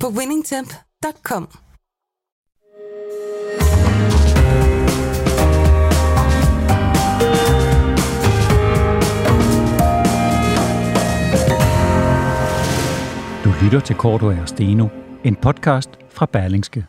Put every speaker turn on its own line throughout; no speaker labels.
på winningtemp.com.
Du lytter til Korto og Steno, en podcast fra Berlingske.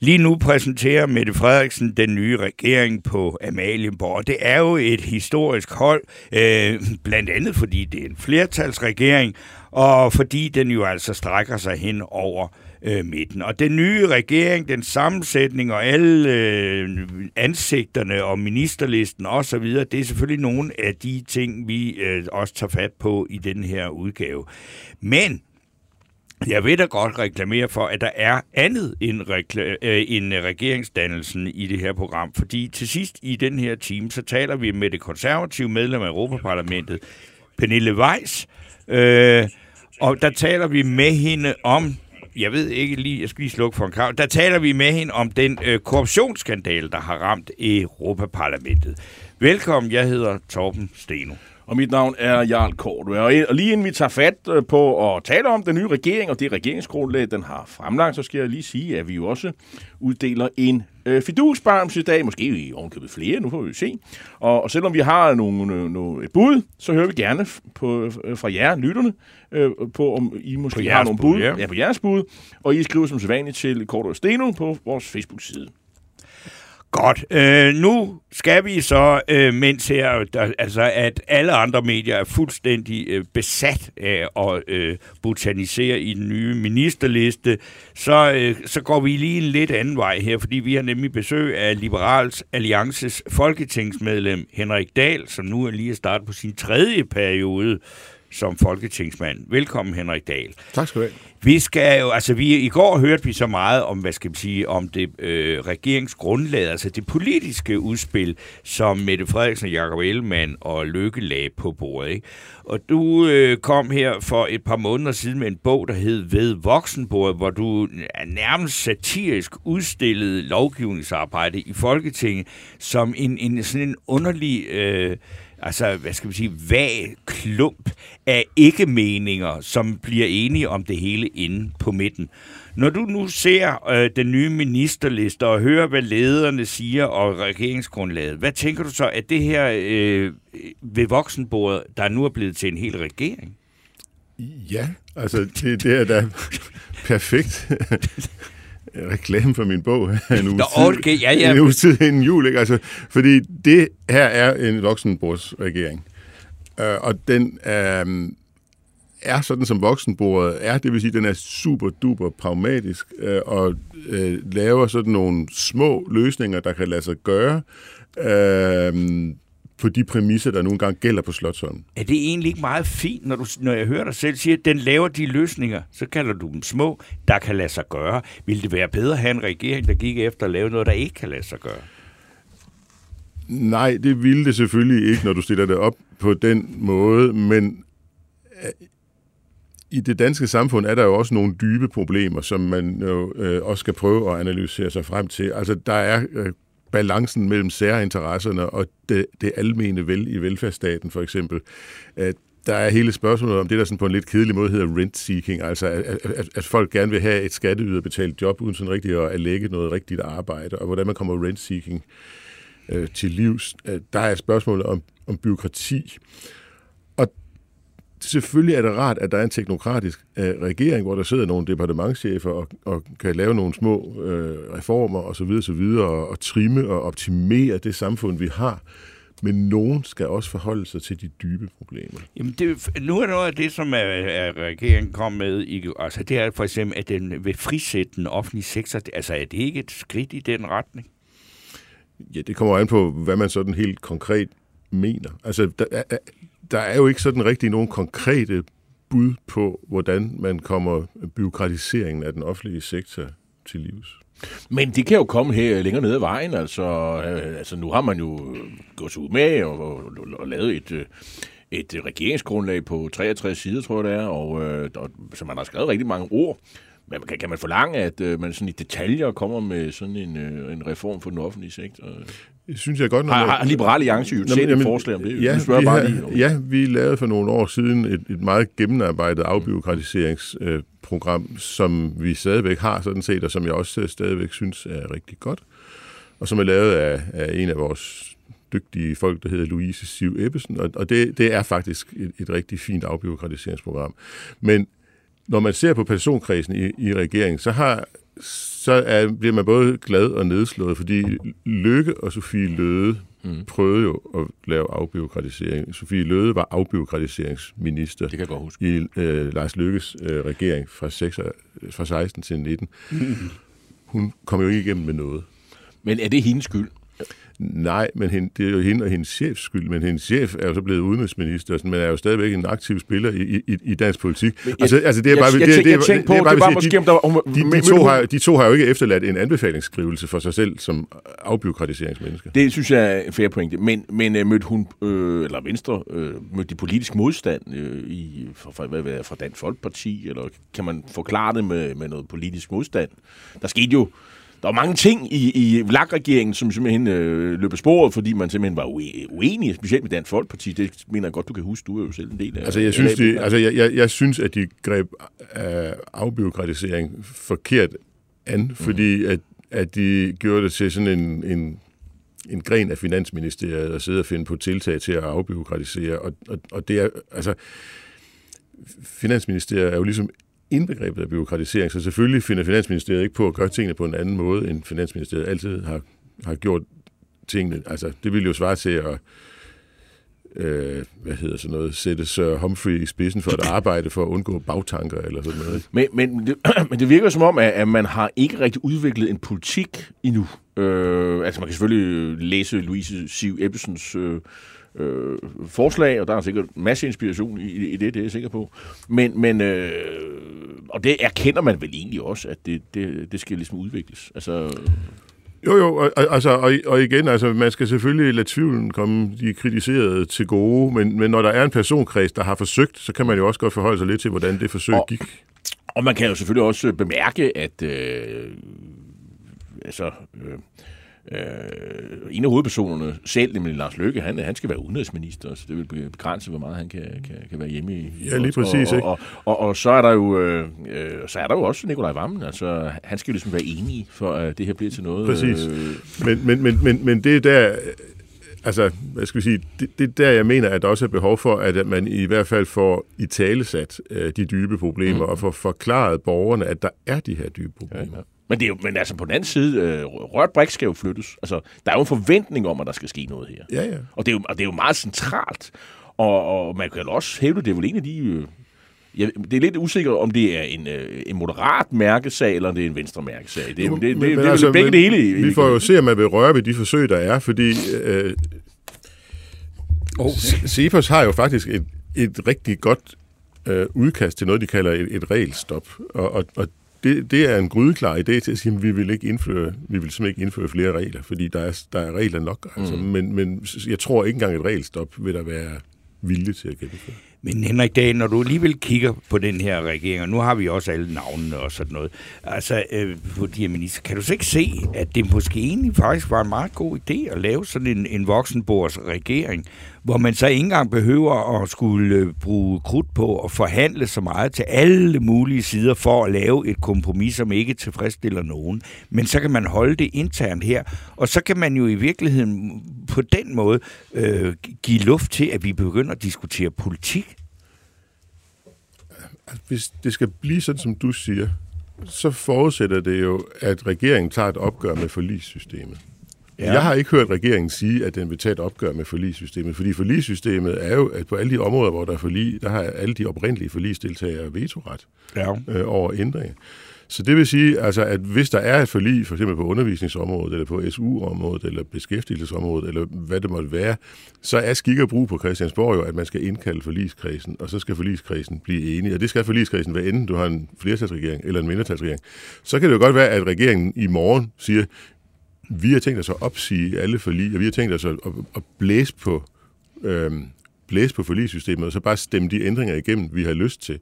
Lige nu præsenterer Mette Frederiksen den nye regering på Amalienborg. Det er jo et historisk hold, øh, blandt andet fordi det er en flertalsregering, og fordi den jo altså strækker sig hen over øh, midten. Og den nye regering, den sammensætning og alle øh, ansigterne og ministerlisten osv., det er selvfølgelig nogle af de ting, vi øh, også tager fat på i den her udgave. Men jeg vil da godt reklamere for, at der er andet end, rekla- øh, end regeringsdannelsen i det her program, fordi til sidst i den her time, så taler vi med det konservative medlem af Europaparlamentet, Pernille Weiss, øh, og der taler vi med hende om, jeg ved ikke lige, jeg skal lige slukke for en krav, der taler vi med hende om den øh, korruptionsskandal, der har ramt Europaparlamentet. Velkommen, jeg hedder Torben Steno.
Og mit navn er Jarl Kort. Og lige inden vi tager fat øh, på at tale om den nye regering og det regeringsgrundlag, den har fremlagt, så skal jeg lige sige, at vi jo også uddeler en øh, fidusbarms i dag. Måske i ovenkøbet flere, nu får vi se. Og, og selvom vi har nogle, øh, nogle, et bud, så hører vi gerne på, øh, fra jer, lytterne, øh, på om I måske
På
har nogle
bud,
bud.
ja.
ja, på jeres bud. Og I skriver som sædvanligt til Kort og Steno på vores Facebook-side.
Godt. Øh, nu skal vi så, øh, mens her, der, altså at alle andre medier er fuldstændig øh, besat af at øh, botanisere i den nye ministerliste, så, øh, så går vi lige en lidt anden vej her, fordi vi har nemlig besøg af Liberals Alliances folketingsmedlem Henrik Dahl, som nu er lige startet på sin tredje periode som folketingsmand. Velkommen, Henrik Dahl.
Tak skal du have.
Vi skal jo, altså vi, i går hørte vi så meget om, hvad skal man sige, om det øh, regeringsgrundlag, altså det politiske udspil, som Mette Frederiksen, Jakob Ellemann og Løkke lagde på bordet. Ikke? Og du øh, kom her for et par måneder siden med en bog, der hed Ved voksenbordet, hvor du nærmest satirisk udstillede lovgivningsarbejde i Folketinget som en, en sådan en underlig... Øh, altså, hvad skal man sige, vag klump af ikke-meninger, som bliver enige om det hele inde på midten. Når du nu ser øh, den nye ministerliste og hører, hvad lederne siger og regeringsgrundlaget, hvad tænker du så, at det her øh, ved voksenbordet, der nu er blevet til en hel regering?
Ja, altså det, det er da perfekt reklame for min bog en uge,
Nå, okay, ja, ja.
en uge tid inden jul. Ikke? Altså, fordi det her er en voksenbordsregering. Øh, og den øh, er sådan, som voksenbordet er. Det vil sige, den er super duper pragmatisk øh, og øh, laver sådan nogle små løsninger, der kan lade sig gøre. Øh, på de præmisser, der nogle gange gælder på Slottsholm.
Er det egentlig ikke meget fint, når, du, når jeg hører dig selv sige, at den laver de løsninger, så kalder du dem små, der kan lade sig gøre. Vil det være bedre at have en regering, der gik efter at lave noget, der ikke kan lade sig gøre?
Nej, det ville det selvfølgelig ikke, når du stiller det op på den måde, men øh, i det danske samfund er der jo også nogle dybe problemer, som man jo øh, også skal prøve at analysere sig frem til. Altså, der er øh, balancen mellem særinteresserne og det, det almene vel i velfærdsstaten, for eksempel. Der er hele spørgsmålet om det, der sådan på en lidt kedelig måde hedder rent-seeking, altså at, at, at folk gerne vil have et skatteyderbetalt job, uden sådan rigtigt at lægge noget rigtigt arbejde, og hvordan man kommer rent-seeking øh, til livs. Øh, der er spørgsmålet om, om byråkrati. Øh, selvfølgelig er det rart, at der er en teknokratisk øh, regering, hvor der sidder nogle departementchefer og, og kan lave nogle små øh, reformer osv. Og, så videre, og, og trimme og optimere det samfund, vi har. Men nogen skal også forholde sig til de dybe problemer.
Jamen, det, nu er noget af det, som er, er regeringen kom med, i, altså det er for eksempel, at den vil frisætte den offentlige sektor. Altså er det ikke et skridt i den retning?
Ja, det kommer an på, hvad man sådan helt konkret mener. Altså, der er, der er jo ikke sådan rigtig nogen konkrete bud på, hvordan man kommer byråkratiseringen af den offentlige sektor til livs.
Men det kan jo komme her længere ned ad vejen. Altså, øh, altså nu har man jo gået ud med og, og, og lavet et, øh, et regeringsgrundlag på 63 sider, tror jeg det er, og, øh, og, så man har skrevet rigtig mange ord. Men kan, kan man forlange, at øh, man sådan i detaljer kommer med sådan en, øh, en reform for den offentlige sektor?
Det synes jeg godt,
man... Har, har Liberale Alliance jo set et forslag om det?
Ja, vi, bare har, lige. ja, vi lavede for nogle år siden et, et meget gennemarbejdet afbiokratiseringsprogram, øh, som vi stadigvæk har sådan set, og som jeg også stadigvæk synes er rigtig godt, og som er lavet af, af en af vores dygtige folk, der hedder Louise Siv Ebbesen, og, og det, det er faktisk et, et rigtig fint afbiokratiseringsprogram. Men når man ser på personkredsen i, i regeringen, så har så er, bliver man både glad og nedslået, fordi Lykke og Sofie Løde mm. prøvede jo at lave afbiokratisering. Sofie Løde var afbiokratiseringsminister
det kan jeg godt huske.
i øh, Lars Lykkes øh, regering fra, 6, fra 16 til 19. Mm. Hun kom jo ikke igennem med noget.
Men er det hendes skyld?
Nej, men hende, det er jo hende og hendes chefs skyld, men hendes chef er jo så blevet udenrigsminister, men er jo stadigvæk en aktiv spiller i, i, i dansk politik.
Jeg, altså, altså det er bare... Jeg, jeg, det, jeg tænkte på, det, det var måske, om der var...
De, de, de, to har, de to har jo ikke efterladt en anbefalingsskrivelse for sig selv som afbiokratiseringsmennesker.
Det synes jeg er en fair pointe. Men, men uh, mødte hun, øh, eller Venstre, øh, mødte de politisk modstand øh, i, fra, hvad, hvad, fra Dansk Folkeparti, eller kan man forklare det med, med noget politisk modstand? Der skete jo der var mange ting i, i VLAG-regeringen, som simpelthen øh, løb af sporet, fordi man simpelthen var uenig, specielt med Dansk Folkeparti. Det mener jeg godt, du kan huske. Du er jo selv en del af
Altså, jeg synes, de, altså, jeg, jeg, jeg synes at de greb af afbiokratisering forkert an, mm. fordi at, at de gjorde det til sådan en, en en gren af Finansministeriet at sidde og finde på tiltag til at afbiokratisere. Og, og, og det er, altså, Finansministeriet er jo ligesom indbegrebet af byråkratisering, så selvfølgelig finder Finansministeriet ikke på at gøre tingene på en anden måde, end Finansministeriet altid har, har gjort tingene. Altså, det ville jo svare til at øh, hvad hedder sådan noget, sætte Sir Humphrey i spidsen for at arbejde for at undgå bagtanker eller sådan noget.
Men, men, det, men det virker som om, at, at man har ikke rigtig udviklet en politik endnu. Øh, altså man kan selvfølgelig læse Louise Siv Ebbesens øh, øh, forslag, og der er sikkert masser masse inspiration i, i det, det er jeg sikker på. Men, men øh, og det erkender man vel egentlig også, at det, det, det skal ligesom udvikles. Altså,
jo, jo, og, altså, og, og igen, altså, man skal selvfølgelig lade tvivlen komme de kritiserede til gode, men, men når der er en personkreds, der har forsøgt, så kan man jo også godt forholde sig lidt til, hvordan det forsøg og, gik.
Og man kan jo selvfølgelig også bemærke, at øh, altså, øh, Øh, en af hovedpersonerne selv, nemlig Lars Løkke, han, han skal være udenrigsminister, så det vil begrænse, hvor meget han kan, kan, kan være hjemme i.
Ja, lige præcis.
Og, ikke? Og, og, og, og, så er der jo øh, øh, så er der jo også Nikolaj Vammen, altså han skal jo ligesom være enig for, at det her bliver til noget.
Præcis. Øh, men, men, men, men, men det er der, altså, hvad skal vi sige, det, det der, jeg mener, at der også er behov for, at man i hvert fald får i talesat øh, de dybe problemer, mm. og får forklaret borgerne, at der er de her dybe problemer. Ja, ja.
Men, det er jo, men altså på den anden side, øh, rørt brik skal jo flyttes. Altså, der er jo en forventning om, at der skal ske noget her.
Ja, ja.
Og det er jo, og det er jo meget centralt. Og, og man kan jo også hævde, det er vel en af de... Øh, jeg, det er lidt usikkert, om det er en, øh, en moderat mærkesag, eller om det er en venstre mærkesag. Det, jo, det, det, men, det, det er altså, begge dele.
Vi, vi får jo se, om man vil røre ved de forsøg, der er, fordi øh, oh. Cepos har jo faktisk et, et rigtig godt øh, udkast til noget, de kalder et, et regelstop. Og, og, og det, det er en grydeklar idé til at sige, at vi vil, ikke indføre, vi vil simpelthen ikke indføre flere regler, fordi der er, der er regler nok. Altså. Mm. Men, men jeg tror ikke engang et regelstop vil der være vilje til at gennemføre.
Men Henrik Dahl, når du alligevel kigger på den her regering, og nu har vi også alle navnene og sådan noget, altså øh, på de her minister, kan du så ikke se, at det måske egentlig faktisk var en meget god idé at lave sådan en, en voksenbords regering, hvor man så ikke engang behøver at skulle øh, bruge krudt på at forhandle så meget til alle mulige sider for at lave et kompromis, som ikke tilfredsstiller nogen. Men så kan man holde det internt her, og så kan man jo i virkeligheden på den måde øh, give luft til, at vi begynder at diskutere politik.
Hvis det skal blive sådan, som du siger, så forudsætter det jo, at regeringen tager et opgør med forligssystemet. Ja. Jeg har ikke hørt regeringen sige, at den vil tage et opgør med forligssystemet, fordi forligssystemet er jo, at på alle de områder, hvor der er forlig, der har alle de oprindelige forligsdeltagere vetoret ja. øh, over ændringer. Så det vil sige, altså, at hvis der er et forlig, for eksempel på undervisningsområdet, eller på SU-området, eller beskæftigelsesområdet, eller hvad det måtte være, så er skik og brug på Christiansborg jo, at man skal indkalde forligskredsen, og så skal forligskredsen blive enige. Og det skal forligskredsen være, enten du har en flertalsregering eller en mindretalsregering. Så kan det jo godt være, at regeringen i morgen siger, vi har tænkt os at opsige alle forlig, og vi har tænkt os at, at, at blæse på øhm, blæse på forligssystemet, og så bare stemme de ændringer igennem, vi har lyst til.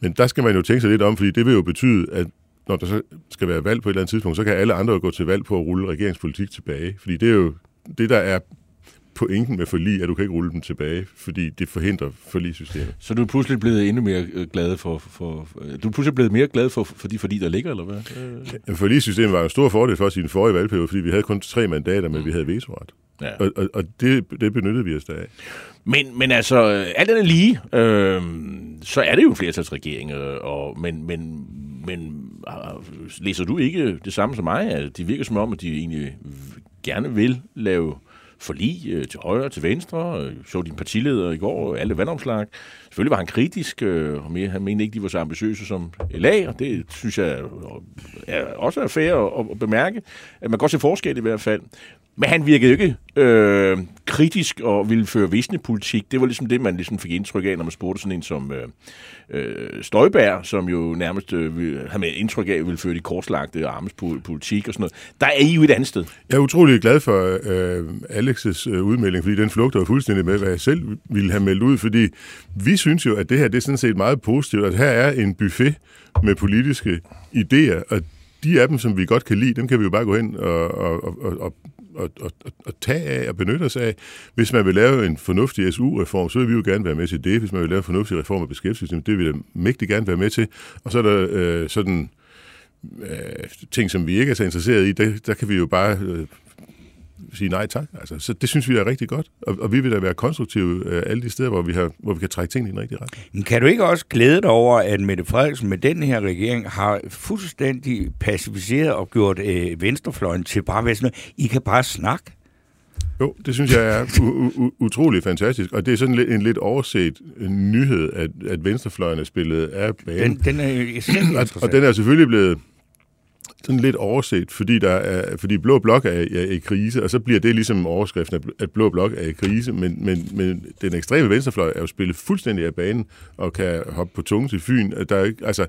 Men der skal man jo tænke sig lidt om, fordi det vil jo betyde, at når der så skal være valg på et eller andet tidspunkt, så kan alle andre jo gå til valg på at rulle regeringspolitik tilbage. Fordi det er jo det, der er pointen med forlig, at du kan ikke rulle dem tilbage, fordi det forhindrer forligssystemet.
Så du er pludselig blevet endnu mere øh, glad for, for, for du er pludselig blevet mere glad for, for de forlig, der ligger, eller hvad?
Ja, forligssystemet var en stor fordel for os i den forrige valgperiode, fordi vi havde kun tre mandater, men vi havde vetoret. Ja. Og, og, og det, det benyttede vi os af.
Men, men altså, alt andet lige, øh, så er det jo flertalsregering, øh, og, men, men, men læser du ikke det samme som mig? De det virker som om, at de egentlig gerne vil lave forlig øh, til højre og til venstre. Øh, så din partileder i går, alle vandomslag. Selvfølgelig var han kritisk, øh, og mere, han mente ikke, de var så ambitiøse som LA, og det synes jeg er, også er fair at, at bemærke. At man kan godt se forskel i hvert fald. Men han virkede ikke øh, kritisk og ville føre visne politik. Det var ligesom det, man ligesom fik indtryk af, når man spurgte sådan en som øh, øh Støjbær, som jo nærmest øh, havde med indtryk af, ville føre de korslagte armes politik og sådan noget. Der er I jo et andet sted.
Jeg er utrolig glad for øh, Alexes øh, udmelding, fordi den flugter jo fuldstændig med, hvad jeg selv ville have meldt ud, fordi vi synes jo, at det her det er sådan set meget positivt, at her er en buffet med politiske idéer, og de af dem, som vi godt kan lide, dem kan vi jo bare gå hen og, og, og, og at, at, at, at tage af og benytte os af. Hvis man vil lave en fornuftig SU-reform, så vil vi jo gerne være med til det. Hvis man vil lave en fornuftig reform af beskæftigelsessystemet, det vil vi mægtig gerne være med til. Og så er der øh, sådan øh, ting, som vi ikke er så interesseret i, der, der kan vi jo bare øh, sige nej tak. Altså, så det synes vi er rigtig godt, og, og vi vil da være konstruktive øh, alle de steder, hvor vi, har, hvor vi kan trække tingene i den rigtige retning.
Men kan du ikke også glæde dig over, at Mette Frederiksen med den her regering har fuldstændig pacificeret og gjort øh, venstrefløjen til bare være sådan noget, I kan bare snakke?
Jo, det synes jeg er utrolig fantastisk, og det er sådan en lidt overset nyhed, at, at venstrefløjen er spillet af banen.
Den, den er
og, og den er selvfølgelig blevet sådan lidt overset, fordi, der er, fordi Blå Blok er, er i krise, og så bliver det ligesom overskriften, at Blå Blok er i krise, men, men, men den ekstreme venstrefløj er jo spillet fuldstændig af banen, og kan hoppe på tungen til Fyn. Der er ikke, altså,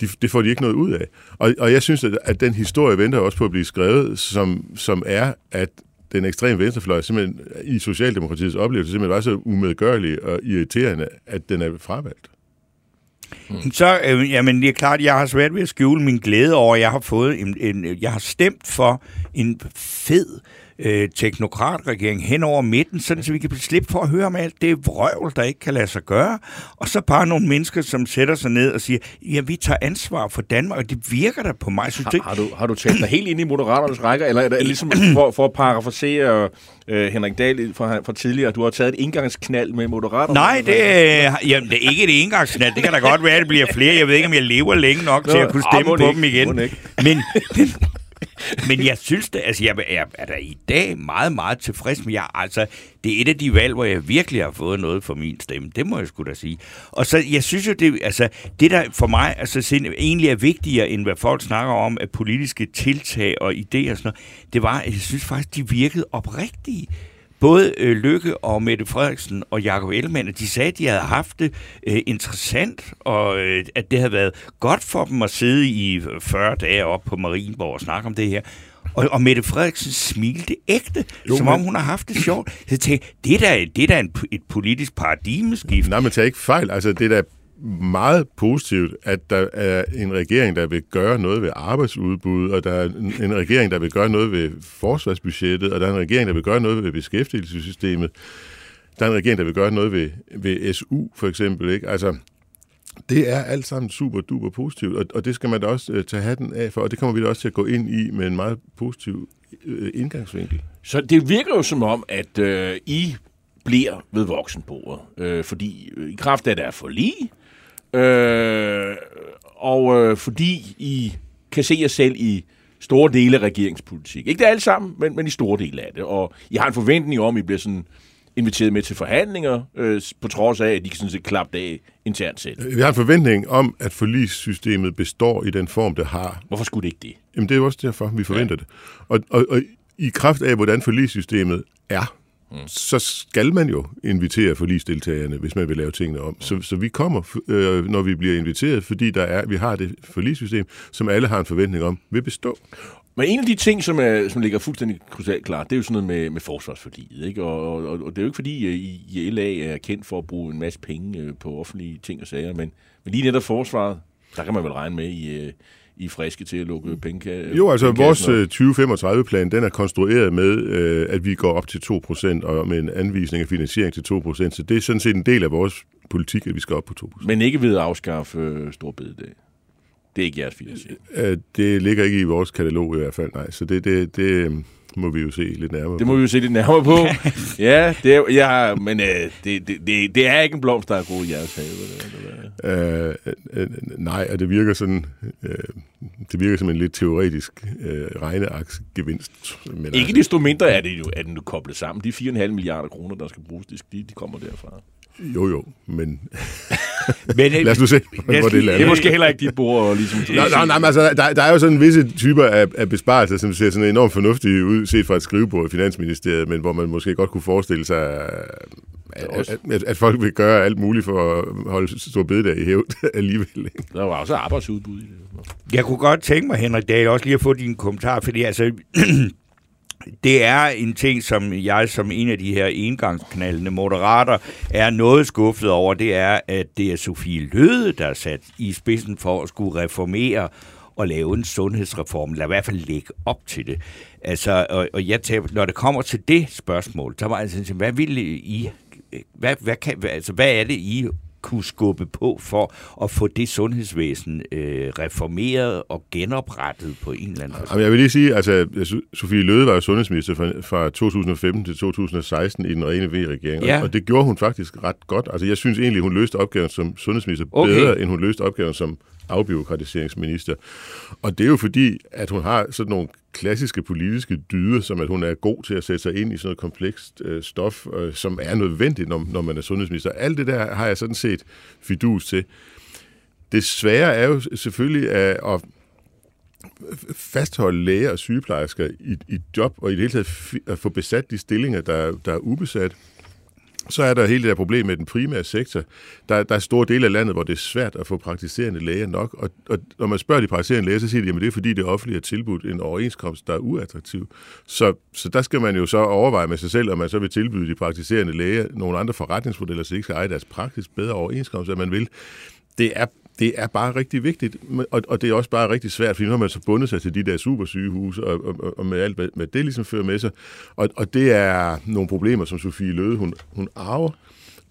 de, det får de ikke noget ud af. Og, og jeg synes, at, at den historie venter også på at blive skrevet, som, som er, at den ekstreme venstrefløj simpelthen i Socialdemokratiets oplevelse simpelthen var så umedgørlig og irriterende, at den er fravalgt.
Mm. Så, øh, jamen, det er klart, jeg har svært ved at skjule min glæde over, at jeg har fået en, en jeg har stemt for en fed øh, teknokratregering hen over midten, sådan så vi kan slippe for at høre om alt det vrøvl, der ikke kan lade sig gøre. Og så bare nogle mennesker, som sætter sig ned og siger, ja, vi tager ansvar for Danmark, og det virker der på mig. Synes
har, har, du, har du talt dig helt ind i Moderaternes rækker, eller er det ligesom for, for at parafrasere øh, Henrik Dahl fra, fra tidligere, du har taget et indgangsknald med Moderaterne?
Nej, det, øh, jamen, det er ikke et indgangsknald. Det kan da godt være, at det bliver flere. Jeg ved ikke, om jeg lever længe nok Nå, til at kunne stemme ah, på ikke, dem igen. Men, men Men jeg synes det, altså jeg er, er der i dag meget, meget tilfreds med jer. Altså, det er et af de valg, hvor jeg virkelig har fået noget for min stemme. Det må jeg sgu da sige. Og så, jeg synes jo, det, altså, det der for mig altså, egentlig er vigtigere, end hvad folk snakker om, at politiske tiltag og idéer og sådan noget, det var, at jeg synes faktisk, de virkede oprigtige både øh, Lykke og Mette Frederiksen og Jakob Ellemann, de sagde, at de havde haft det øh, interessant, og øh, at det havde været godt for dem at sidde i 40 dage op på Marienborg og snakke om det her. Og, og Mette Frederiksen smilte ægte, jo, som men... om hun har haft det sjovt. Så jeg tænkte, det er da, det er da en, et politisk paradigmeskift.
Nej, men tag ikke fejl. Altså, det er da meget positivt, at der er en regering, der vil gøre noget ved arbejdsudbud, og der er en, regering, der vil gøre noget ved forsvarsbudgettet, og der er en regering, der vil gøre noget ved beskæftigelsessystemet. Der er en regering, der vil gøre noget ved, ved SU, for eksempel. Ikke? Altså, det er alt sammen super duper positivt, og, og det skal man da også øh, tage hatten af for, og det kommer vi da også til at gå ind i med en meget positiv øh, indgangsvinkel.
Så det virker jo som om, at øh, I bliver ved voksenbordet, øh, fordi øh, i kraft af, at der er for lige, Øh, og øh, fordi I kan se jer selv i store dele af regeringspolitik. Ikke det alt sammen, men, men i store dele af det. Og I har en forventning om, at I bliver sådan inviteret med til forhandlinger, øh, på trods af, at de kan sådan set klappe af internt selv.
Vi har en forventning om, at forlissystemet består i den form, det har.
Hvorfor skulle det ikke det?
Jamen, det er jo også derfor, vi forventer ja. det. Og, og, og i kraft af, hvordan forlissystemet er, mm. så skal man jo invitere forlisdeltagerne, hvis man vil lave tingene om. Mm. Så, så vi kommer, øh, når vi bliver inviteret, fordi der er, vi har det forlissystem, som alle har en forventning om, vil bestå.
Men en af de ting, som, er, som ligger fuldstændig krysalt klart, det er jo sådan noget med, med forsvarsforliget. Ikke? Og, og, og det er jo ikke fordi, at I, LA er kendt for at bruge en masse penge øh, på offentlige ting og sager, men, men lige netop forsvaret, der kan man vel regne med, I, øh, I er friske til at lukke penge.
Jo, altså vores 2035-plan, den er konstrueret med, øh, at vi går op til 2% og med en anvisning af finansiering til 2%, så det er sådan set en del af vores politik, at vi skal op på 2%.
Men ikke ved at afskaffe øh, Storbededag? Det er ikke jeres finansiering?
Øh, det ligger ikke i vores katalog i hvert fald, nej. Så det, det, det må vi jo se lidt nærmere
Det må på. vi jo se lidt nærmere på. ja, det er, ja, men øh, det, det, det, det er ikke en blomst, der er god i jeres have. Eller,
øh, øh, nej, og det virker sådan... Øh, det virker som en lidt teoretisk øh, regneaksgevinst.
Men ikke altså, desto mindre er det jo at den koblet sammen. De 4,5 milliarder kroner, der skal bruges, de, de kommer derfra.
Jo, jo, men... men Lad os nu se, hvor det lander.
Det er måske heller ikke dit bord. Ligesom,
nej, nej, nej, altså, der, der er jo sådan visse typer af, af besparelser, som ser sådan enormt fornuftige ud, set fra et skrivebord i Finansministeriet, men hvor man måske godt kunne forestille sig, at, at, at, folk vil gøre alt muligt for at holde stor bededag i hævd alligevel.
Der var også arbejdsudbud i det.
Jeg kunne godt tænke mig, Henrik Dahl, også lige at få din kommentar, fordi altså, det er en ting, som jeg som en af de her engangsknaldende moderater er noget skuffet over, det er, at det er Sofie Løde, der er sat i spidsen for at skulle reformere og lave en sundhedsreform, eller i hvert fald lægge op til det. Altså, og, og jeg tager, når det kommer til det spørgsmål, så var jeg sådan, hvad vil I, hvad, hvad, kan, altså, hvad er det, I kunne skubbe på for at få det sundhedsvæsen øh, reformeret og genoprettet på en eller anden
måde? Jeg vil lige sige, altså Sofie Løde var jo sundhedsminister fra, fra 2015 til 2016 i den rene V-regering, ja. og det gjorde hun faktisk ret godt. Altså jeg synes egentlig, hun løste opgaven som sundhedsminister okay. bedre, end hun løste opgaven som afbiokratiseringsminister. Og det er jo fordi, at hun har sådan nogle klassiske politiske dyder, som at hun er god til at sætte sig ind i sådan noget komplekst øh, stof, øh, som er nødvendigt, når, når man er sundhedsminister. Alt det der har jeg sådan set fidus til. Det svære er jo selvfølgelig at, at fastholde læger og sygeplejersker i, i job, og i det hele taget at få besat de stillinger, der, der er ubesat. Så er der hele det der problem med den primære sektor. Der, der er store dele af landet, hvor det er svært at få praktiserende læger nok. Og, og når man spørger de praktiserende læger, så siger de, at det er fordi, det offentlige har tilbudt en overenskomst, der er uattraktiv. Så, så der skal man jo så overveje med sig selv, om man så vil tilbyde de praktiserende læger nogle andre forretningsmodeller, så de ikke skal eje deres praksis bedre overenskomst, end man vil. Det er det er bare rigtig vigtigt, og, og det er også bare rigtig svært, fordi nu har man så bundet sig til de der supersygehuse, og, og, og med alt, hvad det ligesom fører med sig. Og, og det er nogle problemer, som Sofie Løde, hun, hun arver,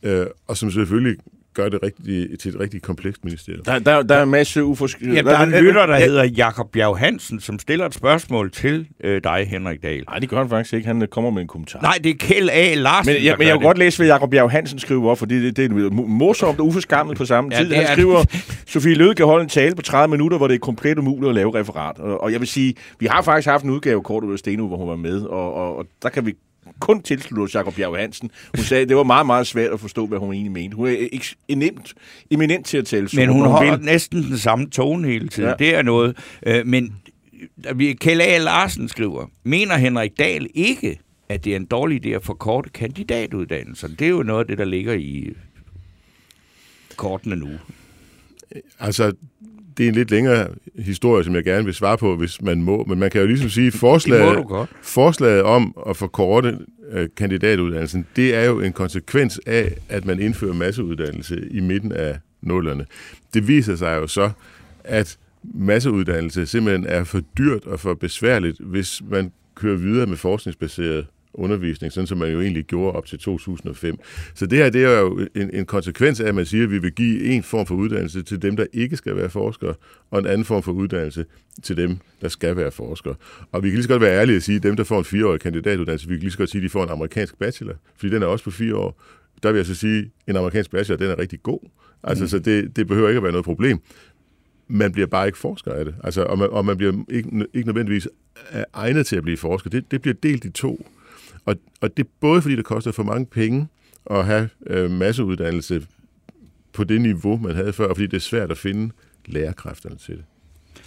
øh, og som selvfølgelig gør det rigtig, til et rigtig komplekst ministerium.
Der, der, der er en masse uforskyldt.
Ja, der er en lytter, der hedder Jakob Bjerg Hansen, som stiller et spørgsmål til øh, dig, Henrik Dahl.
Nej, det gør han faktisk ikke. Han øh, kommer med en kommentar.
Nej, det er Kjell A. Larsen,
Men, ja, men jeg vil godt læse, hvad Jakob Bjerg Hansen skriver, for det, det, det er morsomt og uforskammet på samme ja, tid. Han skriver, Sofie Løde kan holde en tale på 30 minutter, hvor det er komplet umuligt at lave referat. Og, og jeg vil sige, vi har faktisk haft en udgave kort ud af Steno, hvor hun var med, og, og, og der kan vi kun tilslutte Jacob Bjerg Hansen. Hun sagde, at det var meget, meget svært at forstå, hvad hun egentlig mente. Hun er eminent, eminent til at tale
Men hun, hun har næsten den samme tone hele tiden. Ja. Det er noget. Øh, men Kjell A. Larsen skriver, mener Henrik Dahl ikke, at det er en dårlig idé at forkorte kandidatuddannelsen? Det er jo noget af det, der ligger i kortene nu.
Altså, det er en lidt længere historie, som jeg gerne vil svare på, hvis man må. Men man kan jo ligesom sige, forslaget, forslaget om at forkorte øh, kandidatuddannelsen, det er jo en konsekvens af, at man indfører masseuddannelse i midten af nullerne. Det viser sig jo så, at masseuddannelse simpelthen er for dyrt og for besværligt, hvis man kører videre med forskningsbaseret undervisning, sådan som man jo egentlig gjorde op til 2005. Så det her det er jo en, en konsekvens af, at man siger, at vi vil give en form for uddannelse til dem, der ikke skal være forskere, og en anden form for uddannelse til dem, der skal være forskere. Og vi kan lige så godt være ærlige og sige, at dem, der får en fireårig kandidatuddannelse, vi kan lige så godt sige, at de får en amerikansk bachelor, fordi den er også på fire år. Der vil jeg så sige, at en amerikansk bachelor, den er rigtig god. Altså, mm. så det, det behøver ikke at være noget problem. Man bliver bare ikke forsker af det. Altså, og, man, og man bliver ikke, ikke nødvendigvis egnet til at blive forsker. Det, det bliver delt i to. Og, og det er både fordi, det koster for mange penge at have øh, masseuddannelse på det niveau, man havde før, og fordi det er svært at finde lærerkræfterne til det.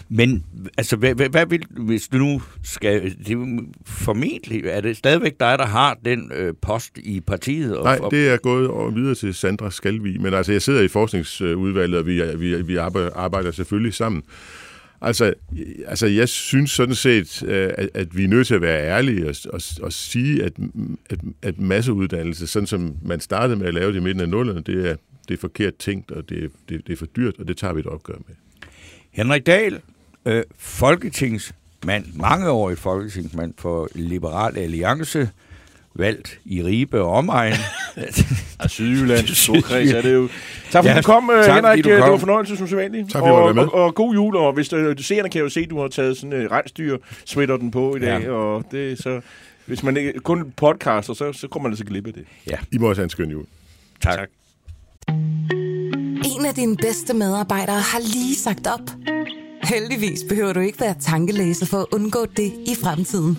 Men altså, hvad, hvad, hvad vil, hvis du nu skal... Det er formentlig, er det stadigvæk dig, der har den øh, post i partiet? Og,
Nej, det er gået over videre til Sandra Skalvi, men altså, jeg sidder i forskningsudvalget, og vi, vi, vi arbejder, arbejder selvfølgelig sammen. Altså, altså, jeg synes sådan set, øh, at, at vi er nødt til at være ærlige og, og, og sige, at, at, at masseuddannelse, sådan som man startede med at lave det i midten af nullerne, det er, det er forkert tænkt, og det, det, det er for dyrt, og det tager vi et opgør med.
Henrik Dahl, øh, folketingsmand, mangeårig folketingsmand for Liberal Alliance, valgt i Ribe og omegn.
og Sydjylland, Storkreds er det jo. Tak fordi ja, du kom, tak, Henrik. Du kom. Det var fornøjelse som sædvanligt.
Tak var med.
Og, og, god jul, og hvis du, seerne kan jo se, at du har taget sådan en uh, rensdyr, sweater den på i dag, ja. og det så... Hvis man ikke, kun podcaster, så, så kommer man altså glip af det.
Ja. I må også have en skøn jul.
Tak. tak.
En af dine bedste medarbejdere har lige sagt op. Heldigvis behøver du ikke være tankelæser for at undgå det i fremtiden.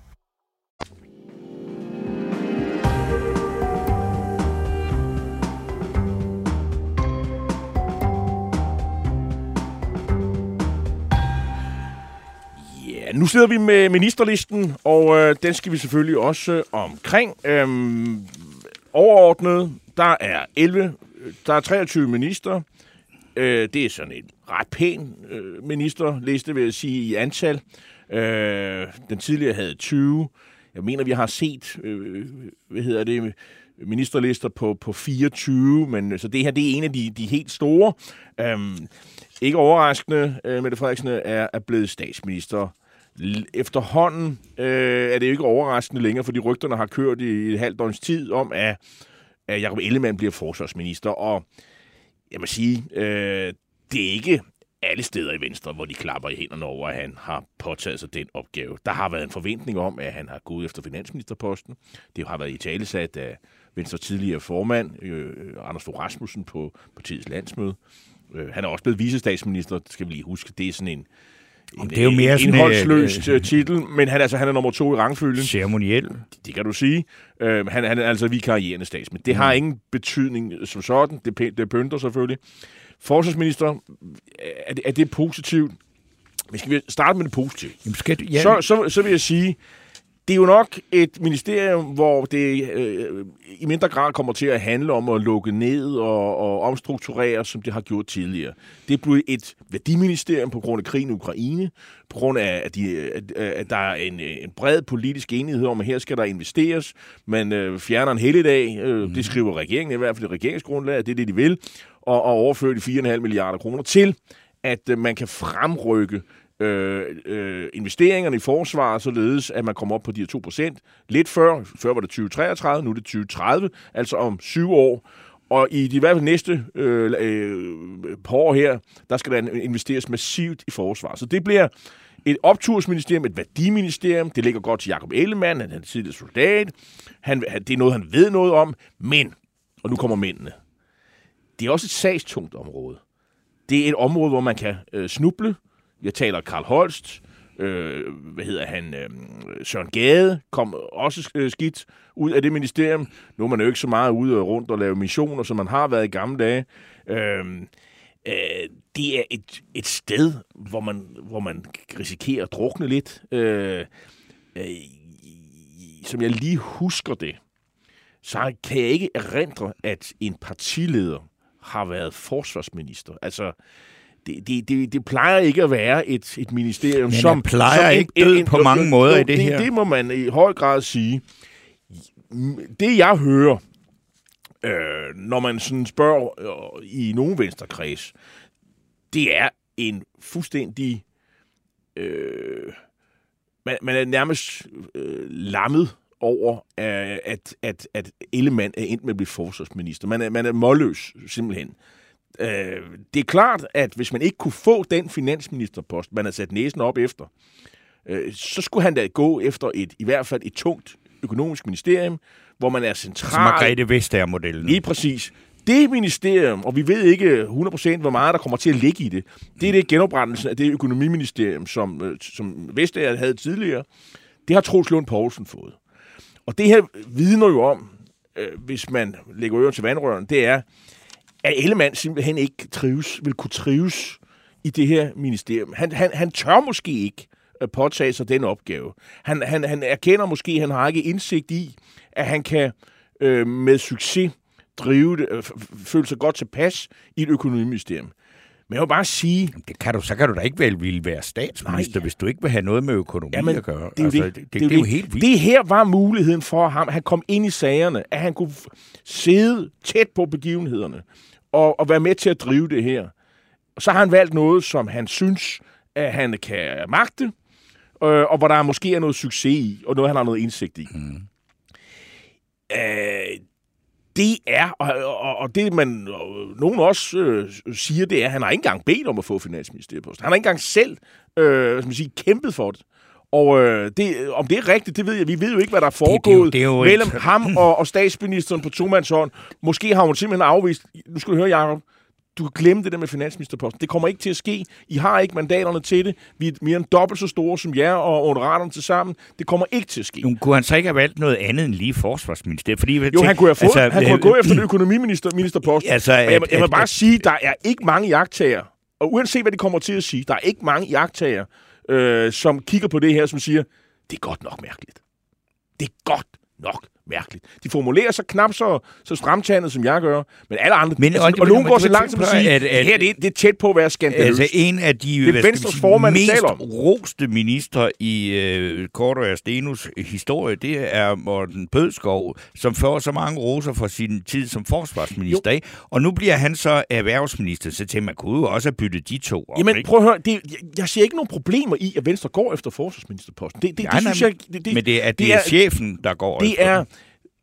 nu sidder vi med ministerlisten, og øh, den skal vi selvfølgelig også øh, omkring. Øhm, overordnet, der er 11, øh, der er 23 minister. Øh, det er sådan en ret pæn øh, ministerliste, vil jeg sige, i antal. Øh, den tidligere havde 20. Jeg mener, vi har set, øh, hvad hedder det, ministerlister på, på 24, men øh, så det her det er en af de, de helt store. Øhm, ikke overraskende, øh, Mette Frederiksen er, er blevet statsminister efterhånden øh, er det jo ikke overraskende længere, fordi rygterne har kørt i et halvt års tid om, at, at Jacob Ellemann bliver forsvarsminister. Og jeg må sige, øh, det er ikke alle steder i Venstre, hvor de klapper i hænderne over, at han har påtaget sig den opgave. Der har været en forventning om, at han har gået efter finansministerposten. Det har været i talesat af Venstre tidligere formand, øh, Anders Fogh Rasmussen, på partiets landsmøde. Øh, han er også blevet visestatsminister, skal vi lige huske. Det er sådan en,
en, det er jo mere
en indholdsløst øh, øh, titel, men han, altså, han er nummer to i rangfølgen.
Ceremoniel.
Det, det kan du sige. Øh, han, han er altså vikarierende statsminister. Det mm. har ingen betydning som sådan. Det, det pynter selvfølgelig. Forsvarsminister, er det, er det positivt? Vi skal starte med det positive. Jamen, skal du, ja. så, så, så vil jeg sige, det er jo nok et ministerium, hvor det øh, i mindre grad kommer til at handle om at lukke ned og, og omstrukturere, som det har gjort tidligere. Det blev et værdiministerium på grund af krigen i Ukraine, på grund af, at, de, at, at der er en, en bred politisk enighed om, at her skal der investeres. Man øh, fjerner en helligdag, øh, mm. det skriver regeringen i hvert fald i regeringsgrundlaget, det er det, de vil, og, og overfører de 4,5 milliarder kroner til, at øh, man kan fremrykke øh, øh, investeringerne i forsvaret, således at man kommer op på de her 2%. Lidt før, før var det 2033, nu er det 2030, altså om syv år. Og i de i hvert fald næste øh, øh, par år her, der skal der investeres massivt i forsvar. Så det bliver et optursministerium, et værdiministerium. Det ligger godt til Jakob Ellemann, han er tidligere soldat. Han, det er noget, han ved noget om. Men, og nu kommer mændene, det er også et sagstungt område. Det er et område, hvor man kan øh, snuble, jeg taler Karl Holst, øh, hvad hedder han, øh, Søren Gade kom også øh, skidt ud af det ministerium. Nu er man jo ikke så meget ude og rundt og lave missioner, som man har været i gamle dage. Øh, øh, det er et, et sted, hvor man, hvor man risikerer at drukne lidt. Øh, øh, som jeg lige husker det, så kan jeg ikke erindre, at en partileder har været forsvarsminister. Altså, det, det, det, det plejer ikke at være et, et ministerium, Men
som... plejer som ikke død en, på mange måder jo, i det, det her.
Det må man i høj grad sige. Det jeg hører, øh, når man sådan spørger øh, i nogen venstrekreds, det er en fuldstændig... Øh, man, man er nærmest øh, lammet over, at, at, at Ellemann er endt med at blive forsvarsminister. Man er, man er målløs, simpelthen Øh, det er klart, at hvis man ikke kunne få den finansministerpost, man har sat næsen op efter, øh, så skulle han da gå efter et, i hvert fald et tungt økonomisk ministerium, hvor man er central...
Som Margrethe Vestager-modellen.
Lige præcis. Det ministerium, og vi ved ikke 100% hvor meget der kommer til at ligge i det, det er det genoprettelsen af det økonomiministerium, som, øh, som Vestager havde tidligere. Det har Troels Lund Poulsen fået. Og det her vidner jo om, øh, hvis man lægger ører til vandrøren, det er, at Ellemann simpelthen ikke trives, vil kunne trives i det her ministerium. Han, han, han tør måske ikke øh, påtage sig den opgave. Han, han, han erkender måske, at han har ikke indsigt i, at han kan øh, med succes drive det, øh, føle sig godt tilpas i et økonomiministerium. Men jeg vil bare sige...
Det kan du, så kan du da ikke vel ville være statsminister, Nej. hvis du ikke vil have noget med økonomi
Jamen,
at gøre.
Det altså,
det, det, det, det er jo helt vildt.
Det her var muligheden for ham, at han kom ind i sagerne, at han kunne sidde tæt på begivenhederne og, og være med til at drive det her. Så har han valgt noget, som han synes, at han kan magte, øh, og hvor der måske er noget succes i, og noget, han har noget indsigt i. Mm. Øh, det er, og, og, og det man, og nogen også øh, siger, det er, at han har ikke engang bedt om at få finansministerposten. Han har ikke engang selv øh, man sige, kæmpet for det. Og øh, det, om det er rigtigt, det ved jeg. Vi ved jo ikke, hvad der er foregået det, det er jo, det er jo mellem et... ham og, og statsministeren på tomandshånd. Måske har hun simpelthen afvist... Nu skal du høre, Jacob du kan glemme det der med finansministerposten. Det kommer ikke til at ske. I har ikke mandaterne til det. Vi er mere end dobbelt så store som jer og honoraterne til sammen. Det kommer ikke til at ske.
Nu kunne han så ikke have valgt noget andet end lige forsvarsminister? Fordi,
jo, tænker, han kunne have fået, altså, han kunne have gået efter den økonomiministerpost. Altså, jeg, jeg, jeg vil bare at, sige, der er ikke mange jagttager, og uanset hvad de kommer til at sige, der er ikke mange jagttager, øh, som kigger på det her, som siger, det er godt nok mærkeligt. Det er godt nok mærkeligt. De formulerer sig knap så, så stramtandet, som jeg gør, men alle andre... Men, altså, og, og nogen går så langt som at sige, at, at, det her det, det er tæt på at være skandaløst.
Altså en af de
det er sige, formand,
mest roste minister i uh, Korto Stenus historie, det er Morten Bødskov, som får så mange roser for sin tid som forsvarsminister. Jo. Og nu bliver han så erhvervsminister, så til man kunne jo også have byttet de to op.
Jamen prøv at høre, det, jeg, jeg ser ikke nogen problemer i, at Venstre går efter forsvarsministerposten. Det, det,
ja, det,
synes
jeg... Det, det, men det er, det, det er, chefen, der går
det
efter
er,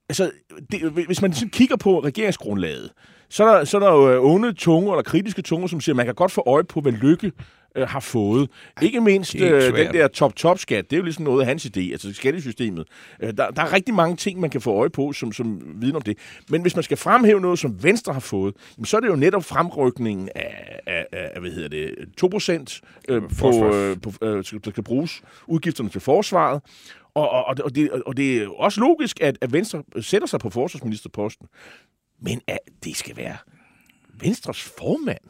altså, det, hvis man sådan kigger på regeringsgrundlaget, så er der, så er der jo øh, onde tunge eller kritiske tunge, som siger, at man kan godt få øje på, hvad Lykke øh, har fået. Ikke mindst øh, den der top-top-skat, det er jo ligesom noget af hans idé, altså skattesystemet. Øh, der, der er rigtig mange ting, man kan få øje på, som, som vidner om det. Men hvis man skal fremhæve noget, som Venstre har fået, jamen, så er det jo netop fremrykningen af, af, af hvad hedder det, 2% øh, på, øh, på, øh, der skal bruges udgifterne til forsvaret. Og, og, og, det, og det er også logisk, at, at Venstre sætter sig på forsvarsministerposten. Men at det skal være Venstres formand.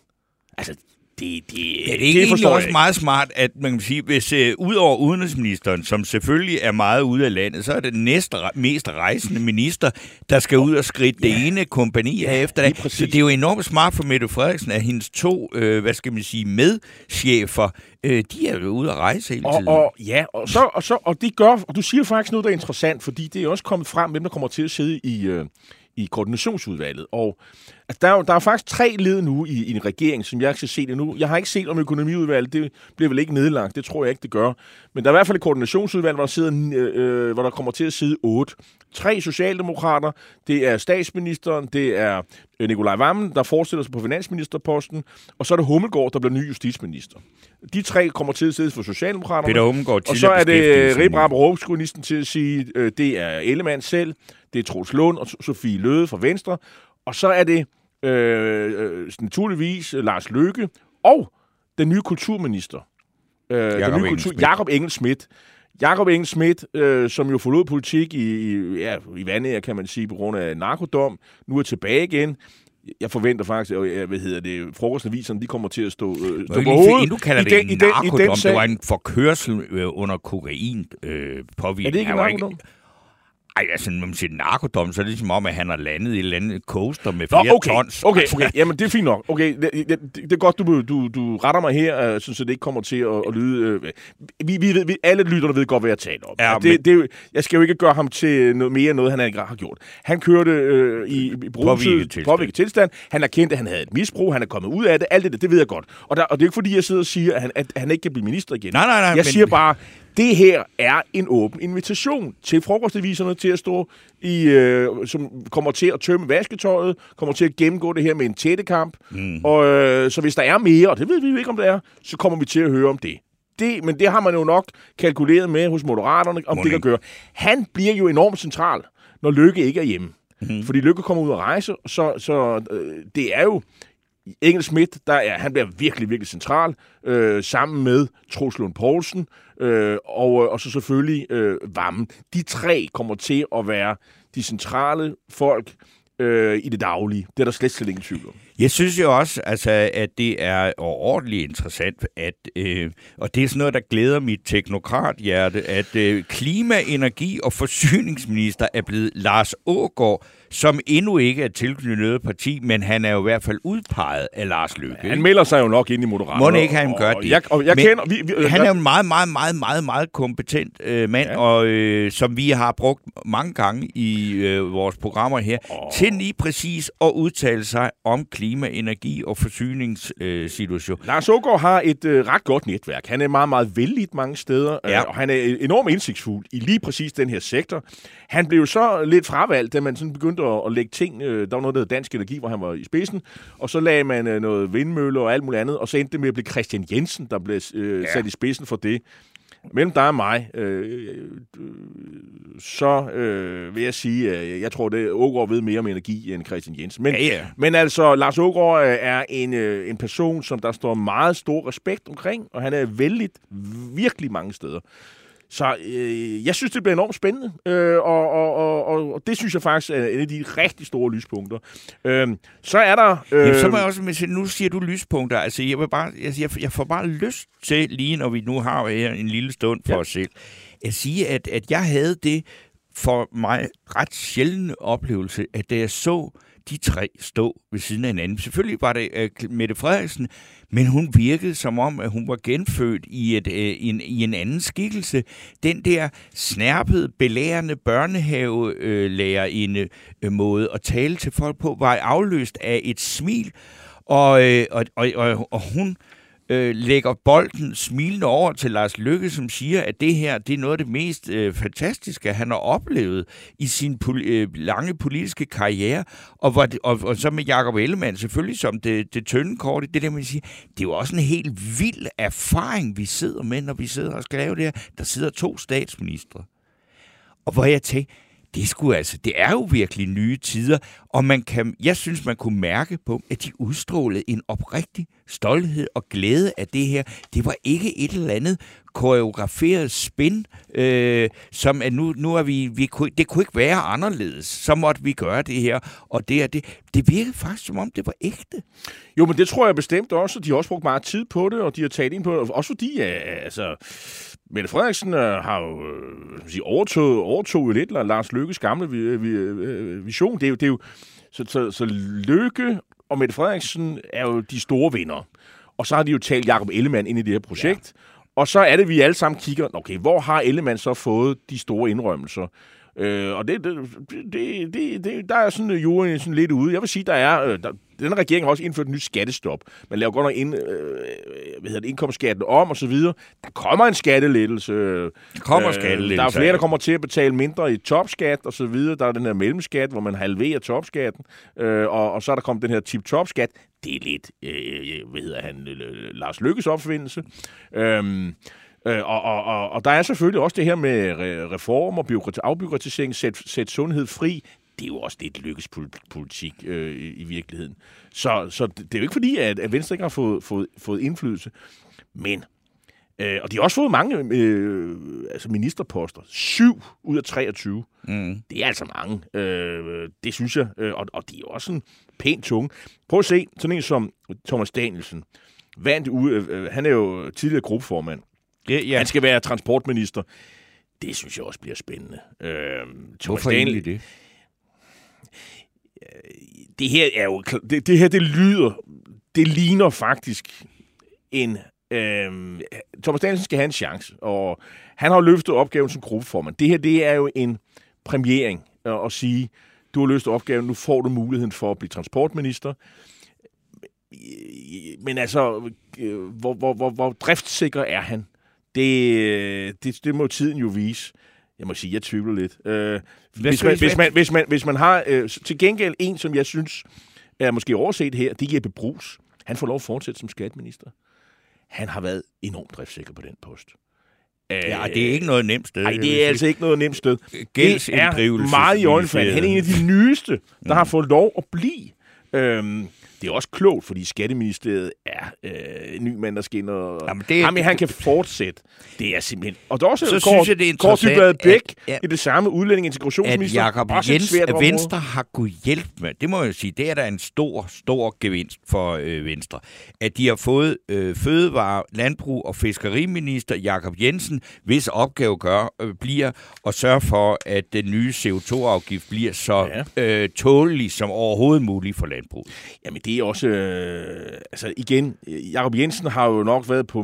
Altså, det, det,
ja, det er det også meget smart, at man kan sige, hvis uh, ud over udenrigsministeren, som selvfølgelig er meget ude af landet, så er det næste mest rejsende minister, der skal ud og skridt ja. det ene kompani ja, efter det. Så det er jo enormt smart for Mette Frederiksen, at hendes to, uh, hvad skal man sige, medchefer, uh, de er jo ude at rejse hele tiden.
Og, og, ja, og, så, og, så, og det gør, og du siger faktisk noget, der er interessant, fordi det er også kommet frem, hvem der kommer til at sidde i, uh, i koordinationsudvalget. Og altså, der, er der er faktisk tre led nu i, i en regering, som jeg skal se det nu. Jeg har ikke set om økonomiudvalget, det bliver vel ikke nedlagt, det tror jeg ikke, det gør. Men der er i hvert fald et koordinationsudvalg, hvor der, sidder, øh, hvor der kommer til at sidde otte. Tre socialdemokrater, det er statsministeren, det er øh, Nikolaj Vammen, der forestiller sig på finansministerposten, og så er det Hummelgaard, der bliver ny justitsminister. De tre kommer til at sidde for Socialdemokraterne.
Peter Hummelgaard,
og så er det Ribrab Råbskrunisten til at sige, øh, det er Ellemann selv, det er Troels Lund og Sofie Løde fra Venstre, og så er det øh, øh, naturligvis Lars Løkke og den nye kulturminister.
Øh, Jakob den nye kultur,
Jakob Engel Schmidt. Jakob Engel Schmidt, øh, som jo forlod politik i, i, ja, i vandet, kan man sige, på grund af narkodom, nu er tilbage igen jeg forventer faktisk, at hvad hedder det, frokostaviserne, de kommer til at stå, øh, stå på hovedet.
Du kalder det den, en narkodom, i den, i den det var en forkørsel øh, under kokain øh, påvirkning.
Er det ikke narkodom?
Ej, altså, når man siger narkodom, så er det ligesom om, at han har landet i et eller andet coaster med flere Nå,
okay.
tons.
Okay, okay. Jamen, det er fint nok. Okay, det, det, det er godt, du, du, du retter mig her, uh, så det ikke kommer til at, at lyde... Uh, vi, vi, ved, vi, alle lytterne ved godt, hvad jeg taler om. Ja, det, men... det, jeg skal jo ikke gøre ham til noget mere noget, han ikke har gjort. Han kørte uh, i, i
påvirket
tilstand. tilstand. Han er kendt, at han havde et misbrug. Han er kommet ud af det. Alt det, det ved jeg godt. Og, der, og det er ikke, fordi jeg sidder og siger, at han, at han ikke kan blive minister igen.
Nej, nej, nej.
Jeg men... siger bare, det her er en åben invitation til frokostaviserne til at stå i, øh, som kommer til at tømme vasketøjet, kommer til at gennemgå det her med en tættekamp. Mm. Og, øh, så hvis der er mere, og det ved vi jo ikke, om det er, så kommer vi til at høre om det. det men det har man jo nok kalkuleret med hos Moderaterne, om det kan gøre. Han bliver jo enormt central, når Lykke ikke er hjemme. Mm. Fordi Lykke kommer ud og rejse, så, så øh, det er jo Engel Schmidt, der er, han bliver virkelig, virkelig central, øh, sammen med Troels Lund Poulsen, øh, og, øh, og så selvfølgelig øh, Vammen. De tre kommer til at være de centrale folk øh, i det daglige. Det er der slet, slet ingen tvivl om.
Jeg synes jo også, altså, at det er overordentligt interessant, at, øh, og det er sådan noget, der glæder mit teknokrathjerte, at øh, klima-, energi- og forsyningsminister er blevet Lars Ågård, som endnu ikke er tilknyttet noget parti, men han er jo i hvert fald udpeget af Lars Løkke.
Han melder sig jo nok ind i Moderaterne.
Må ikke han gør det?
Jeg, og jeg men kender, vi, vi,
han er jo en meget, meget, meget, meget, meget kompetent øh, mand, ja. og øh, som vi har brugt mange gange i øh, vores programmer her, oh. til lige præcis at udtale sig om klima, energi og forsyningssituation. Øh,
Lars Ågaard har et øh, ret godt netværk. Han er meget, meget vældig mange steder, ja. øh, og han er enormt indsigtsfuld i lige præcis den her sektor. Han blev så lidt fravalgt, da man sådan begyndte at, at lægge ting. Øh, der var noget, der hed Dansk Energi, hvor han var i spidsen. Og så lagde man øh, noget vindmøller og alt muligt andet. Og så endte det med at blive Christian Jensen, der blev øh, ja. sat i spidsen for det. Mellem dig og mig, øh, øh, så øh, vil jeg sige, at øh, jeg tror, det Ågaard ved mere om energi end Christian Jensen. Men,
ja, ja.
men altså, Lars Ågaard øh, er en, øh, en person, som der står meget stor respekt omkring, og han er vældig virkelig mange steder. Så øh, jeg synes, det bliver enormt spændende, øh, og, og, og, og det synes jeg faktisk er en af de rigtig store lyspunkter. Øh, så er der...
Øh, Jamen, så må jeg også, nu siger du lyspunkter, altså jeg, vil bare, jeg, jeg får bare lyst til, lige når vi nu har her en lille stund for ja. os selv, at sige, at, at jeg havde det for mig ret sjældne oplevelse, at da jeg så de tre stå ved siden af hinanden. Selvfølgelig var det øh, Mette Frederiksen, men hun virkede som om, at hun var genfødt i, et, øh, en, i en anden skikkelse. Den der snærpede, belærende børnehavelærerinde øh, øh, måde at tale til folk på, var afløst af et smil, og, øh, og, og, og, og hun øh, øh, lægger bolden smilende over til Lars Lykke, som siger, at det her det er noget af det mest øh, fantastiske, han har oplevet i sin pol- øh, lange politiske karriere. Og, hvor det, og, og så med Jacob Ellemann selvfølgelig som det, det tynde kort, det der man siger, det er jo også en helt vild erfaring, vi sidder med, når vi sidder og skal lave det her. Der sidder to statsministre. Og hvor jeg tænker, det, skulle altså, det er jo virkelig nye tider, og man kan, jeg synes, man kunne mærke på, at de udstrålede en oprigtig stolthed og glæde af det her. Det var ikke et eller andet koreograferet spin, øh, som at nu, nu er vi, vi kunne, det kunne ikke være anderledes. Så måtte vi gøre det her, og det er det. Det virkede faktisk, som om det var ægte.
Jo, men det tror jeg bestemt også, de har også brugt meget tid på det, og de har taget ind på det. Også fordi, altså, Mette Frederiksen øh, har jo øh, sige, overtog, overtog jo lidt Lars Lykkes gamle vi, øh, vi, øh, vision. Det er jo, det er jo så, så, så Lykke og Mette Frederiksen er jo de store vinder. Og så har de jo talt Jacob Ellemann ind i det her projekt. Ja. Og så er det, vi alle sammen kigger, okay, hvor har Ellemann så fået de store indrømmelser? Øh, og det, det, det, det, der er sådan jorden sådan lidt ude. Jeg vil sige, der er, øh, der, den regering har også indført et nyt skattestop. Man laver godt nok ind, øh, hvad hedder det, indkomstskatten om og så videre. Der kommer en skattelettelse. Der
kommer øh, skattelettelse.
Der er flere, der kommer til at betale mindre i topskat og så videre. Der er den her mellemskat, hvor man halverer topskatten. Øh, og, og så er der kommet den her tip-top-skat. Det er lidt, øh, hvad hedder han, Lars Lykkes opfindelse. Øh, Øh, og, og, og, og der er selvfølgelig også det her med reform og afbyråkratisering, sæt, sæt sundhed fri. Det er jo også lidt lykkes politik øh, i, i virkeligheden. Så, så det er jo ikke fordi, at, at Venstre ikke har fået, fået, fået indflydelse. Men Øh, og de har også fået mange øh, altså ministerposter. Syv ud af 23. Mm. Det er altså mange. Øh, det synes jeg. Øh, og, og de er jo også en pænt tunge. Prøv at se, sådan en som Thomas Danielsen. Vandt ude, øh, han er jo tidligere gruppeformand. Det, ja. Han skal være transportminister. Det synes jeg også bliver spændende. Øh,
Hvorfor egentlig det?
Det her er jo... Det, det her, det lyder... Det ligner faktisk en... Øh, Thomas Danielsen skal have en chance, og han har løftet opgaven som gruppeformand. Det her, det er jo en premiering at, at sige, du har løst opgaven, nu får du muligheden for at blive transportminister. Men altså, øh, hvor, hvor, hvor, hvor driftssikker er han? Det, øh, det, det må tiden jo vise. Jeg må sige, jeg tvivler lidt. Øh, hvis, man,
vi-
hvis, man, hvis, man, hvis man har øh, til gengæld en, som jeg synes er måske overset her, det er Jeppe Brugs. Han får lov at fortsætte som skatteminister. Han har været enormt driftsikker på den post.
Ja, det er ikke noget nemt sted.
Nej, det er altså ikke noget nemt sted. Det er meget i øjenfald. Han er en af de nyeste, der
Mm.
har fået lov at blive. Øhm, det er også klogt, fordi Skatteministeriet er øh, en ny mand, der skal ind og...
Jamen, det er-
Jamen, han kan fortsætte. Det er simpelthen... Og der er også
Så
Kåre-
synes jeg, det er
Dybvad Bæk
at- ja.
i det samme udlænding
at
integrationsminister.
Jacob
Også et
Jens,
svært
at
område.
Venstre har kunnet hjælpe med, det må jeg sige, det er da en stor, stor gevinst for øh, Venstre. At de har fået øh, fødevare, landbrug og fiskeriminister Jakob Jensen, hvis opgave gør, øh, bliver at sørge for, at den nye CO2-afgift bliver så
Ja.
øh, tålelig som overhovedet muligt for landbruget.
Jamen, det er også... Øh, altså, igen, Jakob Jensen har jo nok været på...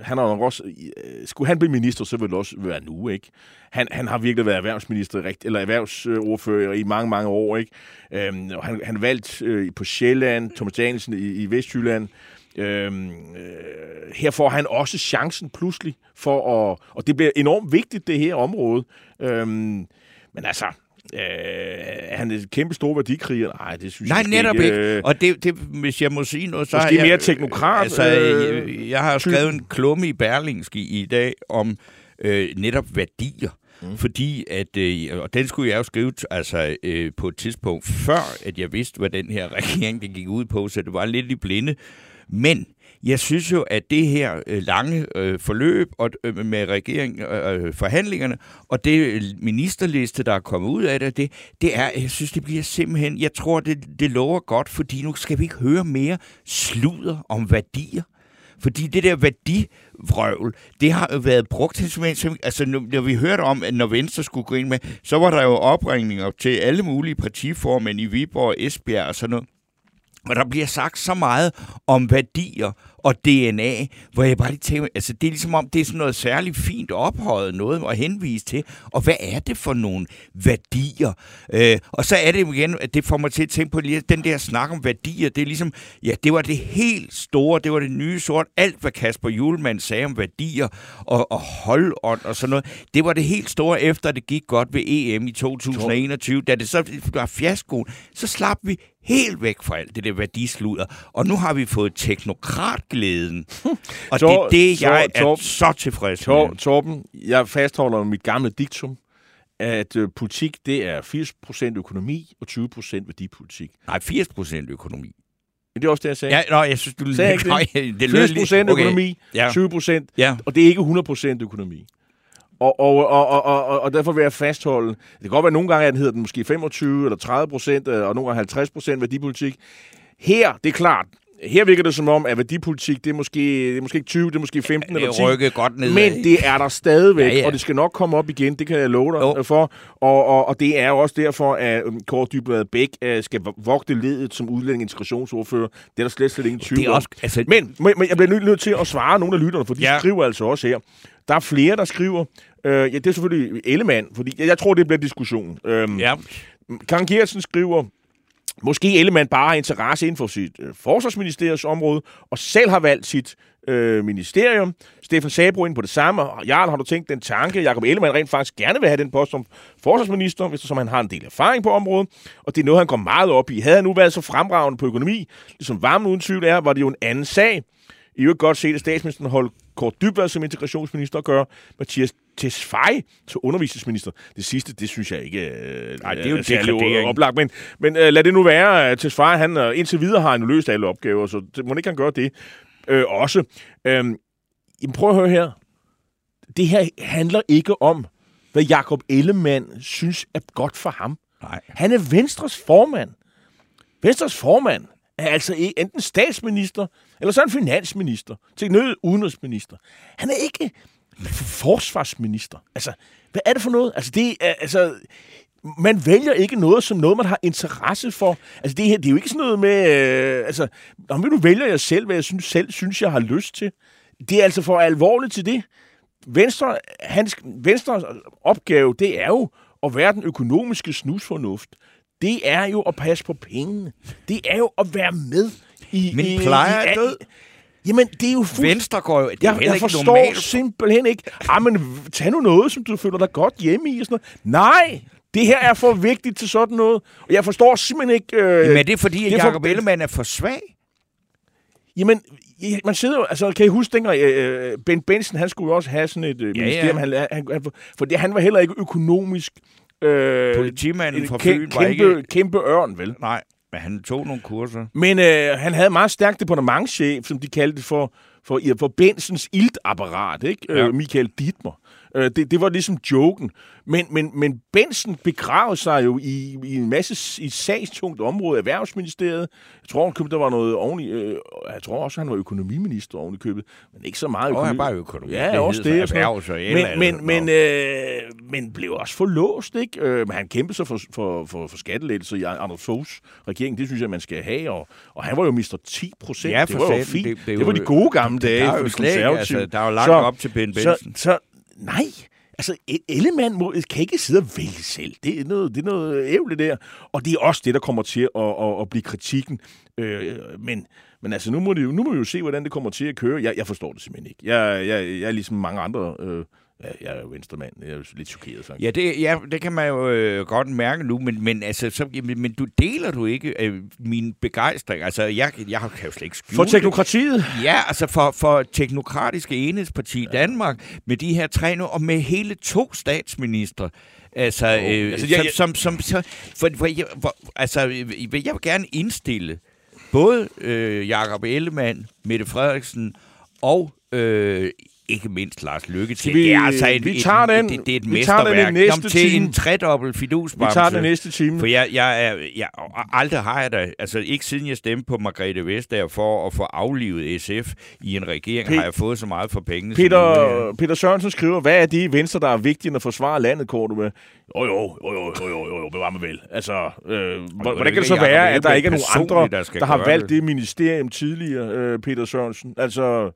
Han har nok også... Øh, skulle han blive minister, så ville det også være nu, ikke? Han, han har virkelig været erhvervsminister, rigt, eller erhvervsordfører i mange, mange år, ikke? Øhm, og han, han valgt øh, på Sjælland, Thomas Danielsen i, i Vestjylland. Øhm, øh, her får han også chancen pludselig for at... Og det bliver enormt vigtigt, det her område. Øhm, men altså... Øh, er han et kæmpe stor værdikriger? Nej, det synes
Nej,
jeg
netop ikke.
Øh,
Og det, det, hvis jeg må sige noget, så
Måske
har jeg,
mere teknokrat,
Altså,
øh,
jeg har skrevet en klumme i Berlingske i dag om øh, netop værdier. Mm. Fordi at, øh, og den skulle jeg jo skrive altså, øh, på et tidspunkt før, at jeg vidste, hvad den her regering det gik ud på, så det var lidt i blinde. Men jeg synes jo, at det her øh, lange øh, forløb og, øh, med regering, øh, øh forhandlingerne og det øh, ministerliste, der er kommet ud af det, det, det er, jeg synes, det bliver simpelthen, jeg tror, det, det lover godt, fordi nu skal vi ikke høre mere sludder om værdier. Fordi det der værdivrøvl, det har jo været brugt til simpelthen, som- altså når, når vi hørte om, at når Venstre skulle gå ind med, så var der jo opringninger til alle mulige partiformænd i Viborg og Esbjerg og sådan noget. Og der bliver sagt så meget om værdier og DNA, hvor jeg bare lige tænker, altså det er ligesom om, det er sådan noget særligt fint ophøjet noget at henvise til. Og hvad er det for nogle værdier? Øh, og så er det jo igen, at det får mig til at tænke på lige, den der snak om værdier, det er ligesom, ja, det var det helt store, det var det nye sort, alt hvad Kasper Julemand sagde om værdier og, og holdånd og sådan noget, det var det helt store, efter det gik godt ved EM i 2021, da det så var fiaskoen, så slap vi helt væk fra alt det der værdisluder. Og nu har vi fået teknokratglæden. Og det er
Tor-
det, jeg
Tor-
er
Tor-
så tilfreds
Tor,
med.
Torben, jeg fastholder mit gamle diktum, at øh, politik, det er 80% økonomi og 20% værdipolitik.
Nej, 80 procent økonomi.
Men det er også det, jeg sagde.
Ja, nå, jeg synes, du...
Sagde ikke det?
det lød
80%
lige-
økonomi,
Ja.
20%,
Ja.
og det er ikke 100% økonomi. Og, og, og, og, og, og derfor vil jeg fastholde, det kan godt være, at nogle gange at den hedder den måske 25 eller 30 procent, og nogle gange 50 procent værdipolitik. Her, det er klart, her virker det som om, at værdipolitik, det er måske, det er måske ikke 20, det er måske 15
Det
eller 10.
er rykket godt ned.
Men det er der stadigvæk,
Ja,
ja,
ja.
ja. og det skal nok komme op igen, det kan jeg love dig
Jo.
for. Og, og, og det er jo også derfor, at øhm, Kåre Dybvad Bæk øh, skal vogte ledet som udlænding integrationsordfører. Det er der slet, slet ingen tvivl
det er
om.
også... Altså,
Men, men, men jeg bliver nødt til at svare nogle af lytterne, for de
Ja.
ja. skriver altså også her. Der er flere, der skriver. Øh, ja, det er selvfølgelig Ellemann, fordi jeg, jeg tror, det bliver diskussion. Øhm,
ja.
Karen Gertsen skriver, måske Ellemann bare har interesse inden for sit øh, forsvarsministeriets område, og selv har valgt sit øh, ministerium. Stefan Sabro ind på det samme. Og Jarl, har du tænkt den tanke, Jakob Ellemann rent faktisk gerne vil have den post som forsvarsminister, hvis som han har en del erfaring på området, og det er noget, han går meget op i. Havde han nu været så fremragende på økonomi, ligesom varmen uden tvivl er, var det jo en anden sag. I øvrigt godt set, at statsministeren holdt Kort Dybvad som integrationsminister at gøre, Mathias Tesfaye til undervisningsminister. Det sidste, det synes jeg ikke øh,
Nej, det er jo
særlig oplagt. Men, men øh, lad det nu være. Tesfaye, han øh, indtil videre har han løst alle opgaver, så det, må ikke han gøre det øh, også. Øh, jamen, prøv at høre her. Det her handler ikke om, hvad Jakob Ellemann synes er godt for ham.
Nej.
Han er Venstres formand. Venstres formand er altså ikke enten statsminister, eller så er han finansminister, til nød udenrigsminister. Han er ikke forsvarsminister. Altså, hvad er det for noget? Altså, det er, altså, man vælger ikke noget som noget, man har interesse for. Altså, det her, det er jo ikke sådan noget med, øh, altså, om nu vælger jeg selv, hvad jeg synes, selv synes, jeg har lyst til. Det er altså for alvorligt til det. Venstre, hans, Venstres opgave, det er jo at være den økonomiske snusfornuft. Det er jo at passe på pengene. Det er jo at være med i...
Men
i,
plejer
i,
er død.
Jamen, det er jo fuldstændig...
Venstre går jo... Det er
Jeg, jeg
ikke
forstår
normalt.
simpelthen ikke. Ah, men tag nu noget, som du føler dig godt hjemme i. Og sådan noget. Nej, det her er for vigtigt til sådan noget. Og jeg forstår simpelthen ikke... Øh,
Men er det fordi, at
det er for-
Jacob Ellemann er for svag?
Jamen, ja, man sidder jo... Altså, kan I huske dengang, øh, Ben Benson, han skulle jo også have sådan et øh,
Ja,
ministerium.
ja.
Han, han, han, for det, han var heller ikke økonomisk... Øh,
Politimanden
en
fra Fyn var
kæmpe,
ikke...
kæmpe ørn, vel?
Nej, men han tog nogle kurser.
Men øh, han havde meget stærkt departementchef, som de kaldte for, for, ja, for Bensens iltapparat, ikke? Ja.
Ja.
Øh, Michael Dittmer. Øh, det, det var ligesom joken. Men, men, men Benson begravede sig jo i, i en masse i et sagstungt område, Erhvervsministeriet. Jeg tror, der var noget oven i, øh, jeg tror også, han var økonomiminister oven i købet, men ikke så meget
Og
økonomi.
han var økonomi.
Ja,
Det
også det. og
og
noget.
eller
men, men, men, øh, men blev også forlåst, ikke? Øh, men han kæmpede sig for, for, for, for skattelettelser i Anders Foghs regering. Det synes jeg, man skal have. Og, og han var jo mister 10 procent.
Ja,
det
for
var jo fint.
Det-
Det,
det
var de gode gamle dage
Der er
for
jo
de
slet ikke,
konservative.
altså, der er jo langt
Så-
op til Ben
så,
Benson.
så, nej, altså e- Ellemann må, kan ikke sidde og vælge selv. Det er noget, det er noget ævle der. Og det er også det, der kommer til at, at, at blive kritikken. Øh, men, men altså, nu må, det jo, nu må vi jo se, hvordan det kommer til at køre. Jeg, jeg forstår det simpelthen ikke. Jeg, jeg, jeg er ligesom mange andre... Øh, jeg er jo venstremand. Jeg er jo lidt chokeret, faktisk.
Ja, det, ja, det kan man jo øh, godt mærke nu, men, men, altså, så, men, men du deler du ikke øh, min begejstring. Altså, jeg, jeg kan jo slet ikke skjule
For
det.
teknokratiet.
Ja, altså for, for teknokratiske enhedsparti ja. Danmark, med de her tre nu, og med hele to statsministre. Altså, øh,
altså, jeg-
som, som, som, for, for, jeg, for, altså, øh, jeg vil gerne indstille både øh, Jakob Ellemann, Mette Frederiksen og øh, ikke mindst Lars Lykke til.
vi-
det er altså et,
vi tager
et,
den-
det, det er et
vi tager den
mesterværk.
næste
Kom til
time.
en tredobbelt
Vi
fidusbamse.
tager den næste time.
For jeg, jeg er, jeg, aldrig har jeg da, altså ikke siden jeg stemte på Margrethe Vestager for at få aflivet SF i en regering,
Pe-
har jeg fået så meget for pengene.
Peter, Peter Sørensen skriver, hvad er det i Venstre, der er vigtigt at forsvare landet, kort med? Jo, jo, jo, jo, jo, jo, jo, bevar mig vel. Altså, øh, hvor- hvordan kan det så være, at der ikke er nogen andre,
der
der har valgt
det?
det ministerium tidligere, øh, Peter Sørensen? Altså,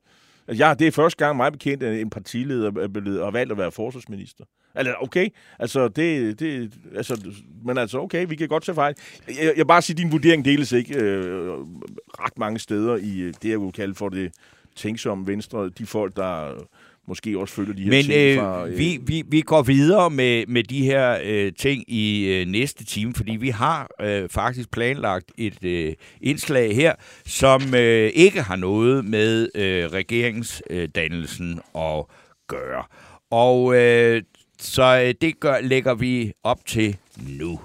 Altså, ja, det er første gang mig bekendt, at en partileder er blevet, har valgt at være forsvarsminister. Altså, okay, altså, det, det, altså, men altså, okay, vi kan godt tage fejl. Jeg, jeg bare sige, din vurdering deles ikke øh, ret mange steder i det, jeg vil kalde for det tænksomme venstre. De folk, der øh, måske også følger de her
Men
ting fra...
øh, vi, vi, vi går videre med, med de her øh, ting i øh, næste time, fordi vi har øh, faktisk planlagt et øh, indslag her, som øh, ikke har noget med øh, regeringsdannelsen at gøre. Og øh, så øh, det gør, lægger vi op til nu.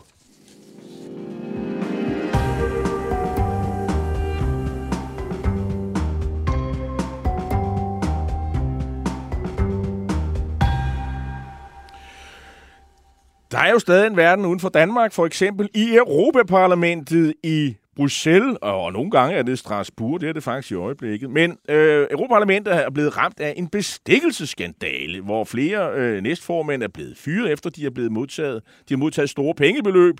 Der er jo stadig en verden uden for Danmark, for eksempel i Europaparlamentet i Bruxelles, og nogle gange er det Strasbourg, det er det faktisk i øjeblikket. Men øh, Europaparlamentet er blevet ramt af en bestikkelseskandale, hvor flere øh, næstformænd er blevet fyret, efter de er blevet modtaget. De har modtaget store pengebeløb,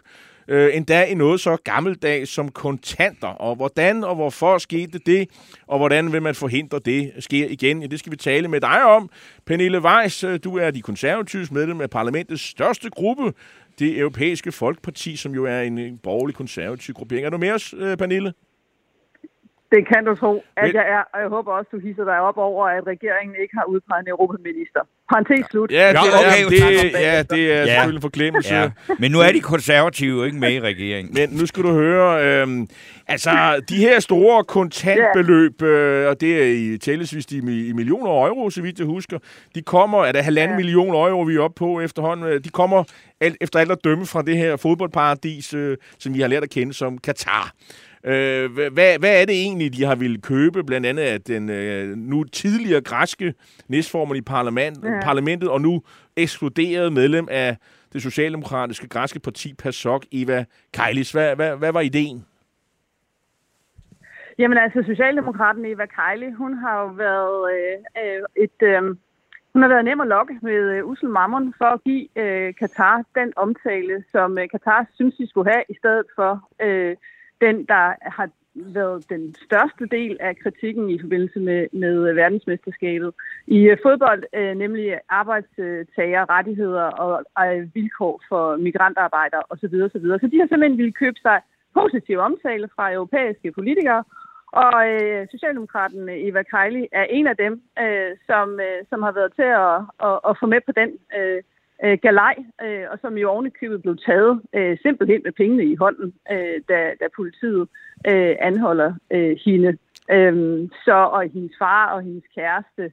øh, endda i noget så gammeldags som kontanter. Og hvordan og hvorfor skete det, og hvordan vil man forhindre det sker igen? Ja, det skal vi tale med dig om. Pernille Weiss, øh, du er de konservatives medlem af parlamentets største gruppe, det europæiske Folkeparti, som jo er en, borgerlig konservativ gruppering. Er du med os, øh, Pernille?
Det kan du tro, at
Men-
jeg er, og jeg håber også, du hisser dig op over, at regeringen ikke har udpeget en europaminister. Parentes slut.
Ja, det,
Ja,
er,
okay,
det, ja, det er
Ja.
selvfølgelig en forglemmelse.
Ja. Men nu er de konservative ikke med i regeringen.
Men nu skal du høre, øhm, altså de her store kontantbeløb, øh, og det er i tællesvis i, i millioner euro, så vidt jeg husker, de kommer, er der halvanden ja.
Ja.
million euro, vi er oppe på efterhånden, øh, de kommer alt, efter alt at dømme fra det her fodboldparadis, øh, som vi har lært at kende som Katar. Øh, hvad, hvad- er det egentlig, de har ville købe? Blandt andet af den øh, nu tidligere græske næstformand i parlament, ja. Parlamentet, og nu ekskluderede medlem af det socialdemokratiske græske parti PASOK, Eva Kejlis. Hvad, hvad, hvad var ideen?
Jamen altså, Socialdemokraten Eva Kejli, hun har jo været øh, øh, et... Øh, hun har været nem at lokke med øh, Ussel Mammon for at give øh, Katar den omtale, som øh, Katar synes, de skulle have, i stedet for øh, den, der har været den største del af kritikken i forbindelse med, med verdensmesterskabet i øh, fodbold, øh, nemlig arbejdstager, rettigheder og øh, vilkår for migrantarbejdere osv. osv. Så de har simpelthen ville købe sig positiv omtale fra europæiske politikere, Og øh, Socialdemokraten Eva Kejli er en af dem, øh, som, øh, som har været til at, at, at få med på den øh, øh, galej, øh, og som jo ovenikøbet blev taget øh, simpelthen med pengene i hånden, øh, da, da politiet øh, anholder øh, hende. Øh, så, og hendes far og hendes kæreste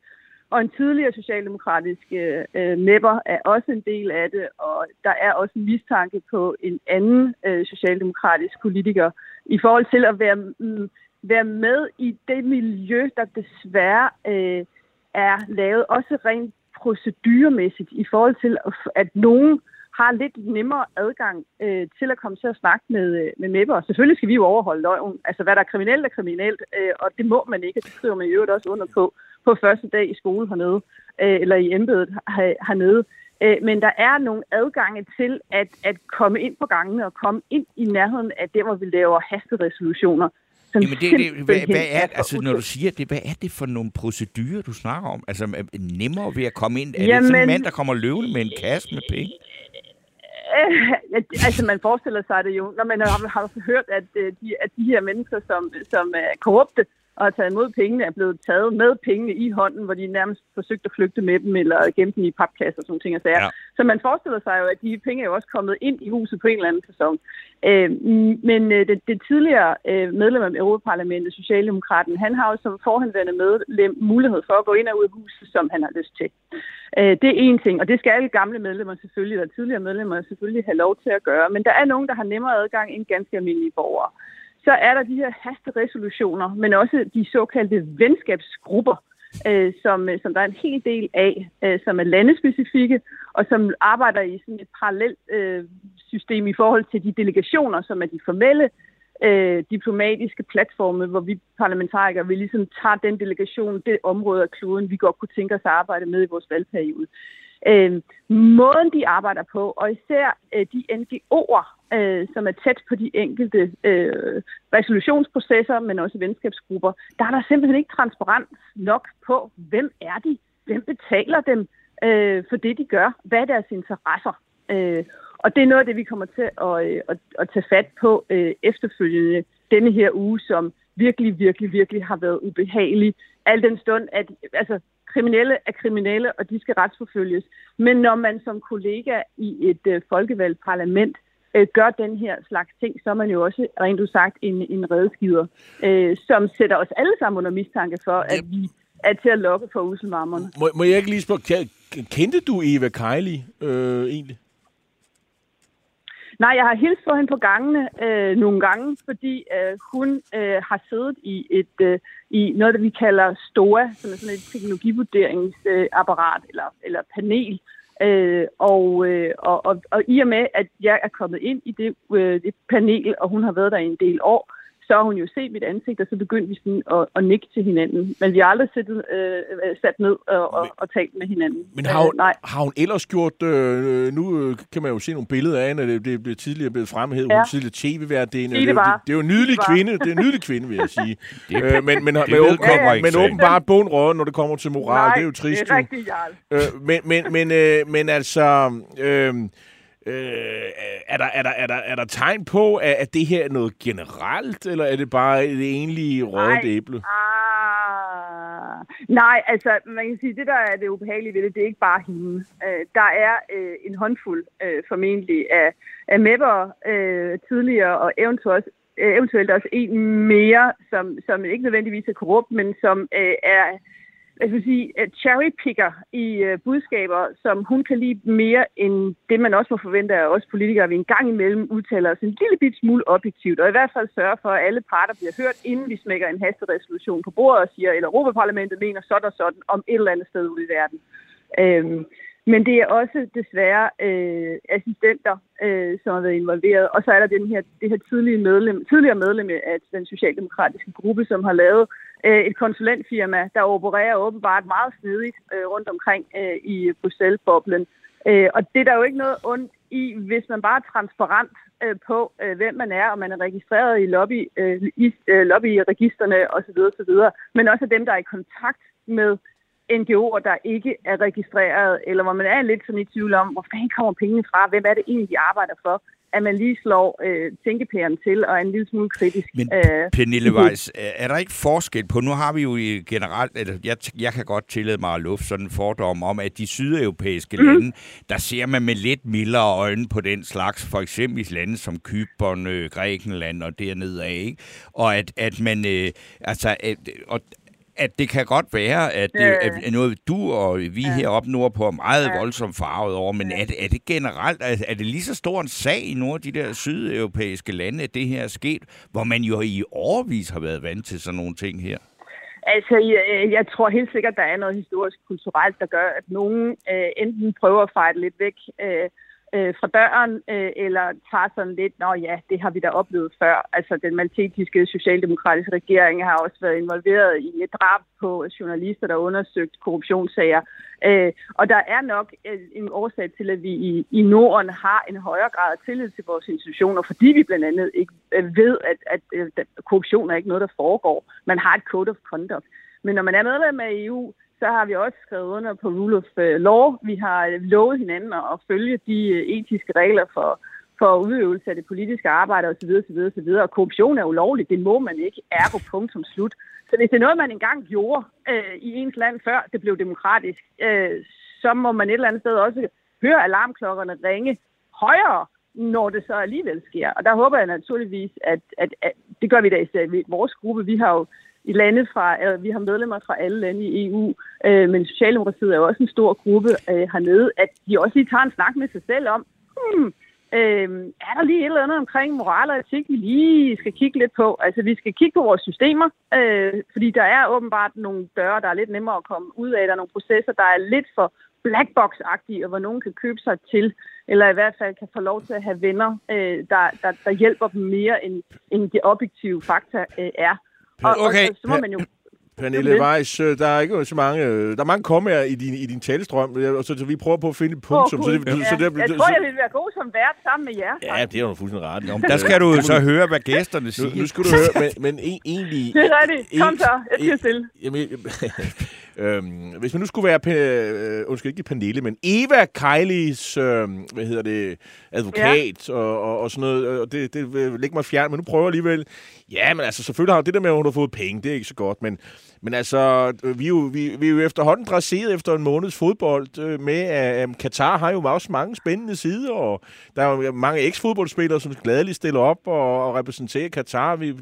og en tidligere socialdemokratisk øh, øh mepper er også en del af det, og der er også en mistanke på en anden øh, socialdemokratisk politiker i forhold til at være, mm, være med i det miljø, der desværre øh, er lavet også rent proceduremæssigt i forhold til, at nogen har lidt nemmere adgang øh, til at komme til at snakke med, øh, med mepper. Selvfølgelig skal vi jo overholde loven. Altså, hvad der er kriminelt, er kriminelt, øh, og det må man ikke. Det skriver man i øvrigt også under på på første dag i skole hernede, øh, eller i embedet hernede. Øh, men der er nogle adgange til at, at komme ind på gangene og komme ind i nærheden af det, hvor vi laver hasteresolutioner.
Jamen det, det, hvad, hvad er, altså når du siger det, hvad er det for nogle procedurer, du snakker om? Altså nemmere ved at komme ind? Er Jamen, det sådan en mand, der kommer løvende med en kasse med penge?
Øh, altså man forestiller sig det jo, når man har, har hørt, at øh, de, at de her mennesker, som, som er korrupte, og har taget imod pengene, er blevet taget med pengene i hånden, hvor de nærmest forsøgte at flygte med dem, eller gemme dem i papkasser og sådan ting. Og ja. Så man forestiller sig jo, at de penge er jo også kommet ind i huset på en eller anden sæson. Øh, men øh, det, det tidligere øh, medlem af Europaparlamentet, Socialdemokraten, han har jo som forhenværende medlem mulighed for at gå ind og ud af huset, som han har lyst til. Øh, det er en ting, og det skal alle gamle medlemmer selvfølgelig, eller tidligere medlemmer selvfølgelig have lov til at gøre. Men der er nogen, der har nemmere adgang end ganske almindelige borgere så er der de her hasteresolutioner, men også de såkaldte venskabsgrupper, øh, som, øh, som der er en hel del af, øh, som er landespecifikke, og som arbejder i sådan et parallelt øh, system i forhold til de delegationer, som er de formelle øh, diplomatiske platforme, hvor vi parlamentarikere vi ligesom tager den delegation, det område af kloden, vi godt kunne tænke os at arbejde med i vores valgperiode. Øh, måden de arbejder på, og især øh, de NGO'er, øh, som er tæt på de enkelte øh, resolutionsprocesser, men også venskabsgrupper, der er der simpelthen ikke transparens nok på, hvem er de, hvem betaler dem øh, for det, de gør, hvad er deres interesser. Øh, og det er noget af det, vi kommer til at, øh, at, at tage fat på øh, efterfølgende denne her uge, som virkelig, virkelig, virkelig har været ubehagelig. Al den stund, at altså, kriminelle er kriminelle, og de skal retsforfølges. Men når man som kollega i et øh, folkevalgt parlament øh, gør den her slags ting, så er man jo også rent udsagt en, en redskider, øh, som sætter os alle sammen under mistanke for, at vi er til at lokke for uselmarmerne.
Må, må jeg ikke lige spørge, kendte du Eva Kejli øh, egentlig?
Nej, jeg har hilst for hende på gangene øh, nogle gange, fordi øh, hun øh, har siddet i et øh, i noget, vi kalder STOA, som er sådan et teknologivurderingsapparat øh, eller, eller panel. Øh, og, øh, og, og, og i og med, at jeg er kommet ind i det, øh, det panel, og hun har været der i en del år, så har hun jo set mit ansigt, og så begyndte vi sådan at, at nikke til hinanden. Men vi har aldrig siddet, øh, sat ned og, og, og talt med hinanden.
Men har hun, øh, nej. har hun ellers gjort, øh, nu øh, kan man jo se nogle billeder af hende, det, det blev tidligere blevet fremhævet, ja. hun tidligere tv-vært, det, det, det, det, er jo en nydelig kvinde, det er en nydelig kvinde, vil jeg sige. det, øh, men men, det men, åben, men åbenbart bundråden, når det kommer til moral, nej, det er jo trist.
det er rigtigt,
øh, men, men, men, øh, men altså... Øh, Øh, er, der, er, der, er, der, er der tegn på, at, at det her er noget generelt, eller er det bare det egentlige rådet æble?
Ah, nej, altså man kan sige, det der er det ubehagelige ved det, det er ikke bare hende. Øh, der er øh, en håndfuld øh, formentlig af, af mapper øh, tidligere, og eventuelt, øh, eventuelt også en mere, som, som ikke nødvendigvis er korrupt, men som øh, er jeg skal sige, cherrypicker i øh, budskaber, som hun kan lide mere end det, man også må forvente af os politikere, vi en gang imellem udtaler os en lille bit smule objektivt, og i hvert fald sørge for, at alle parter bliver hørt, inden vi smækker en hasteresolution på bordet og siger, eller Europaparlamentet mener sådan og sådan om et eller andet sted ude i verden. Øhm, men det er også desværre øh, assistenter, øh, som har været involveret. Og så er der den her, det her tidligere medlem, tidligere medlem af den socialdemokratiske gruppe, som har lavet øh, Øh, et konsulentfirma, der opererer åbenbart meget snedigt øh, rundt omkring øh, i Bruxelles-boblen. Øh, og det er der jo ikke noget ondt i, hvis man bare er transparent øh, på, øh, hvem man er, og man er registreret i, lobby, øh, i øh, lobbyregisterne osv. osv., men også dem, der er i kontakt med NGO'er, der ikke er registreret, eller hvor man er lidt sådan i tvivl om, hvor fanden kommer pengene fra, hvem er det egentlig, de arbejder for, at man lige slår øh, tænkepæren til og er en lille smule kritisk.
Men
øh,
Pernille Weiss, er er der ikke forskel på, nu har vi jo i generelt, eller jeg, jeg kan godt tillade mig at lufte sådan en fordom om, at de sydeuropæiske mm. lande, der ser man med lidt mildere øjne på den slags, for eksempel lande som Kypern, øh, Grækenland og dernede af, ikke? Og at, at man, øh, altså, at, og, at det kan godt være, at det
Ja.
er noget, du og vi ja. heroppe nordpå er meget
Ja.
voldsomt farvet over, men er, det, er det generelt, er, er det lige så stor en sag i nogle af de der sydeuropæiske lande, at det her er sket, hvor man jo i årvis har været vant til sådan nogle ting her?
Altså, jeg, jeg tror helt sikkert, der er noget historisk kulturelt, der gør, at nogen øh, enten prøver at fejre det lidt væk øh, øh, fra døren, øh, eller tager sådan lidt, nå ja, det har vi da oplevet før. Altså, den maltesiske socialdemokratiske regering har også været involveret i et drab på journalister, der har undersøgt korruptionssager. Øh, og der er nok øh, en årsag til, at vi i, i Norden har en højere grad af tillid til vores institutioner, fordi vi blandt andet ikke øh, ved, at, at, at korruption er ikke noget, der foregår. Man har et code of conduct. Men når man er medlem af EU, så har vi også skrevet under på rule of øh, law. Vi har øh, lovet hinanden at følge de øh, etiske regler for, for udøvelse af det politiske arbejde osv. osv., osv. Og korruption er ulovligt. Det må man ikke. Ergo punktum slut. Så hvis det er noget, man engang gjorde øh, i ens land, før det blev demokratisk, øh, så må man et eller andet sted også høre alarmklokkerne ringe højere, når det så alligevel sker. Og der håber jeg naturligvis, at, at, at det gør vi da i vores gruppe. Vi har jo i lande fra, øh, vi har medlemmer fra alle lande i EU, øh, men Socialdemokratiet er jo også en stor gruppe øh, hernede, at de også lige tager en snak med sig selv om, hmm, øh, er der lige et eller andet omkring moral og etik, vi lige skal kigge lidt på? Altså, vi skal kigge på vores systemer, øh, fordi der er åbenbart nogle døre, der er lidt nemmere at komme ud af. Der er nogle processer, der er lidt for blackbox-agtige, og hvor nogen kan købe sig til, eller i hvert fald kan få lov til at have venner, øh, der, der, der hjælper dem mere, end, end det objektive fakta øh, er. Og,
Okay.
og så, så må man jo...
Pernille
er
Weiss, øh, der er ikke så mange, øh, der er mange kommaer i din, i din talestrøm, øh, og så, så vi prøver på at finde et punktum.
Åh,
så det,
ja.
så det,
jeg
så,
tror, jeg vil være god som vært sammen med jer.
Ja, det er jo fuldstændig ret.
Nå, der skal du så høre, hvad gæsterne
Nu,
siger.
nu skal du høre, men, men en, egentlig...
Det er rigtigt. Kom så, jeg siger stille.
Jamen, øhm, hvis man nu skulle være, Pe- øh, undskyld ikke Pernille, men Eva Kejlis, øh, hvad hedder det, advokat ja. og, og, og sådan noget, øh, og det, det vil ligge mig fjern, men nu prøver jeg alligevel. Ja, men altså selvfølgelig har det der med, at hun har fået penge, det er ikke så godt, men, men altså, øh, vi er, jo, vi, vi er jo efterhånden dresseret efter en måneds fodbold øh, med, at øh, Katar har jo også mange spændende sider, og der er jo mange eks-fodboldspillere, som gladeligt stiller op og, og repræsenterer Katar. Vi,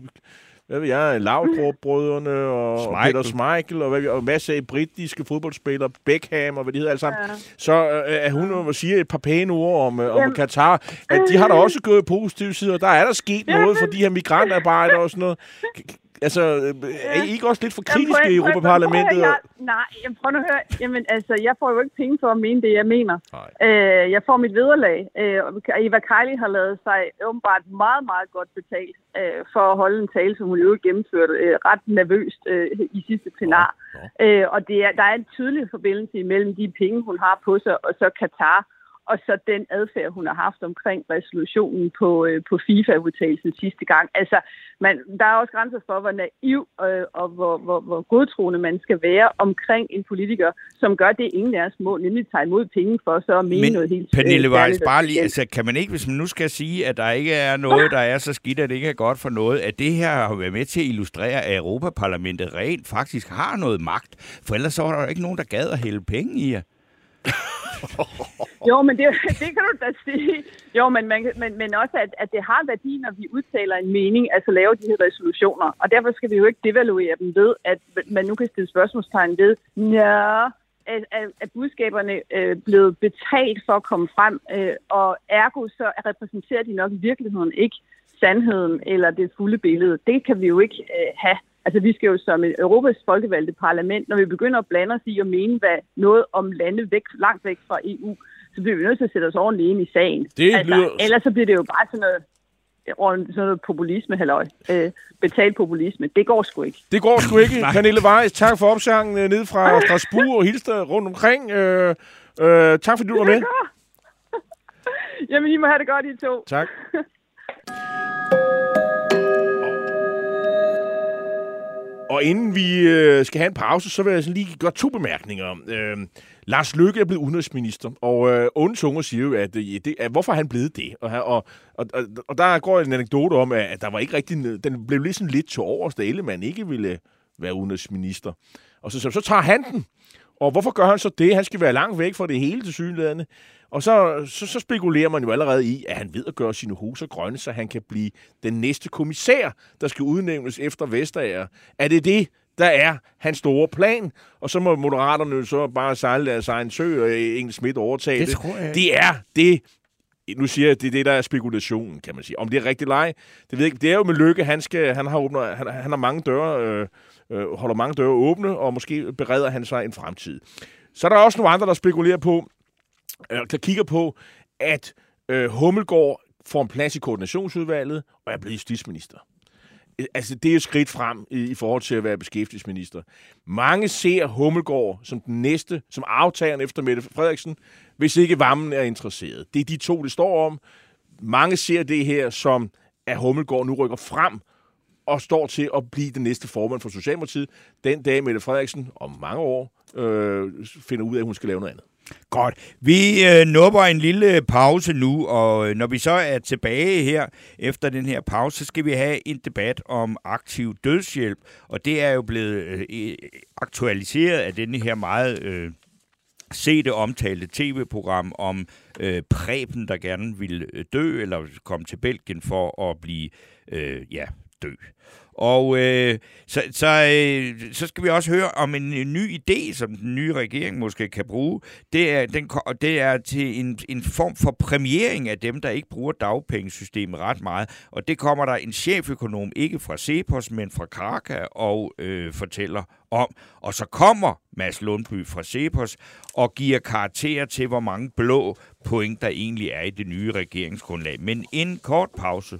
hvad ved jeg, Laudrup-brødrene og
Schmeichel.
Peter Schmeichel og, hvad vi, og masser af britiske fodboldspillere, Beckham og hvad de hedder alle sammen. Ja. Så øh, er hun og siger et par pæne ord om, øh, om. Katar. At de har da også gået positive sider. Der er der sket noget for de her migrantarbejdere og sådan noget. Altså, er I ikke også lidt for
Jamen,
kritiske i
prøv- prøv-
Europaparlamentet?
prøv at høre, jeg- Nej, jamen, prøv nu at høre. Jamen, altså, jeg får jo ikke penge for at mene det, jeg mener.
Nej.
Øh, jeg får mit vederlag. Øh, og Eva Kejli har lavet sig åbenbart meget, meget godt betalt øh, for at holde en tale, som hun jo gennemførte øh, ret nervøst øh, i sidste plenar. Øh, og det er, der er en tydelig forbindelse imellem de penge, hun har på sig, og så Katar og så den adfærd, hun har haft omkring resolutionen på, øh, på FIFA-udtagelsen sidste gang. Altså, man, der er også grænser for, hvor naiv øh, og hvor, hvor, hvor godtroende man skal være omkring en politiker, som gør det, ingen af os må, nemlig tage imod penge for så at mene
Men
noget helt
Pernille
øh,
Weiss, bare lige, altså, kan man ikke, hvis man nu skal sige, at der ikke er noget, der er så skidt, at det ikke er godt for noget, at det her har været med til at illustrere, at Europaparlamentet rent faktisk har noget magt, for ellers så var der jo ikke nogen, der gad at hælde penge i jer.
Jo, men det, det kan du da sige. Jo, men, man, men, men også, at, at det har værdi, når vi udtaler en mening, altså laver de her resolutioner. Og derfor skal vi jo ikke devaluere dem ved, at man nu kan stille spørgsmålstegn ved, ja, at, at, at budskaberne øh, blevet betalt for at komme frem, øh, og ergo så repræsenterer de nok i virkeligheden ikke sandheden eller det fulde billede. Det kan vi jo ikke øh, have. Altså, vi skal jo som et Europas folkevalgte parlament, når vi begynder at blande os i og mene hvad, noget om lande væk, langt væk fra EU, så bliver vi nødt til at sætte os ordentligt ind i sagen.
Det
altså,
lyder-
Ellers så bliver det jo bare sådan noget, sådan noget populisme, halløj. Øh, betalt populisme. Det går sgu ikke.
Det går sgu ikke. Pernille Weiss, tak for opsangen øh, ned fra Strasbourg og hilste rundt omkring. Øh, øh, tak fordi du var med.
Jamen, I må have det godt, I to.
Tak. Og inden vi øh, skal have en pause, så vil jeg lige gøre to bemærkninger. Øh, Lars Løkke er blevet udenrigsminister, og øh, onde tunger siger jo, at, øh, det, at hvorfor er han blevet det? Og, og, og, og der går en anekdote om, at der var ikke rigtig... Den blev ligesom lidt til overs, da Ellemann ikke ville øh, være udenrigsminister. Og så, så, så tager han den. Og hvorfor gør han så det? Han skal være langt væk fra det hele til synlædende. Og så, så, så spekulerer man jo allerede i, at han ved at gøre sine huser grønne, så han kan blive den næste kommissær, der skal udnævnes efter Vestager. Er det det, der er hans store plan? Og så må moderaterne så bare sejle deres egen sø, og Engel Schmidt overtage det.
Det tror jeg.
Det er det, nu siger jeg, det er det, der er spekulationen, kan man sige. Om det er rigtig leg, det ved jeg ikke. Det er jo med Lykke, han, skal, han, har, åbnet, han, han har mange døre, øh, øh, holder mange døre åbne, og måske bereder han sig en fremtid. Så er der også nogle andre, der spekulerer på, øh, der kigger på, at øh, Hummelgaard får en plads i koordinationsudvalget og er blevet justitsminister. Øh, altså, det er jo skridt frem i, i forhold til at være beskæftigelsesminister. Mange ser Hummelgaard som den næste, som aftageren efter Mette Frederiksen, hvis ikke Vammen er interesseret. Det er de to, det står om. Mange ser det her som, at Hummelgaard nu rykker frem og står til at blive den næste formand for Socialdemokratiet, den dag Mette Frederiksen om mange år øh, finder ud af, at hun skal lave noget andet.
Godt. Vi øh, nupper en lille pause nu, og øh, når vi så er tilbage her efter den her pause, så skal vi have en debat om aktiv dødshjælp, og det er jo blevet øh, aktualiseret af denne her meget øh, sete omtalte tv-program om øh, Preben, der gerne ville øh, dø, eller komme til Belgien for at blive, øh, ja, dø. Og øh, så, så, øh, så skal vi også høre om en, en ny idé, som den nye regering måske kan bruge. Det er, den, det er til en, en form for premiering af dem, der ikke bruger dagpengesystemet ret meget. Og det kommer der en cheføkonom, ikke fra Cepos, men fra Kraka, og øh, fortæller om. Og så kommer Mads Lundby fra Cepos og giver karakter til, hvor mange blå point, der egentlig er i det nye regeringsgrundlag. Men en kort pause.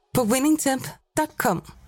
på winningtemp.com.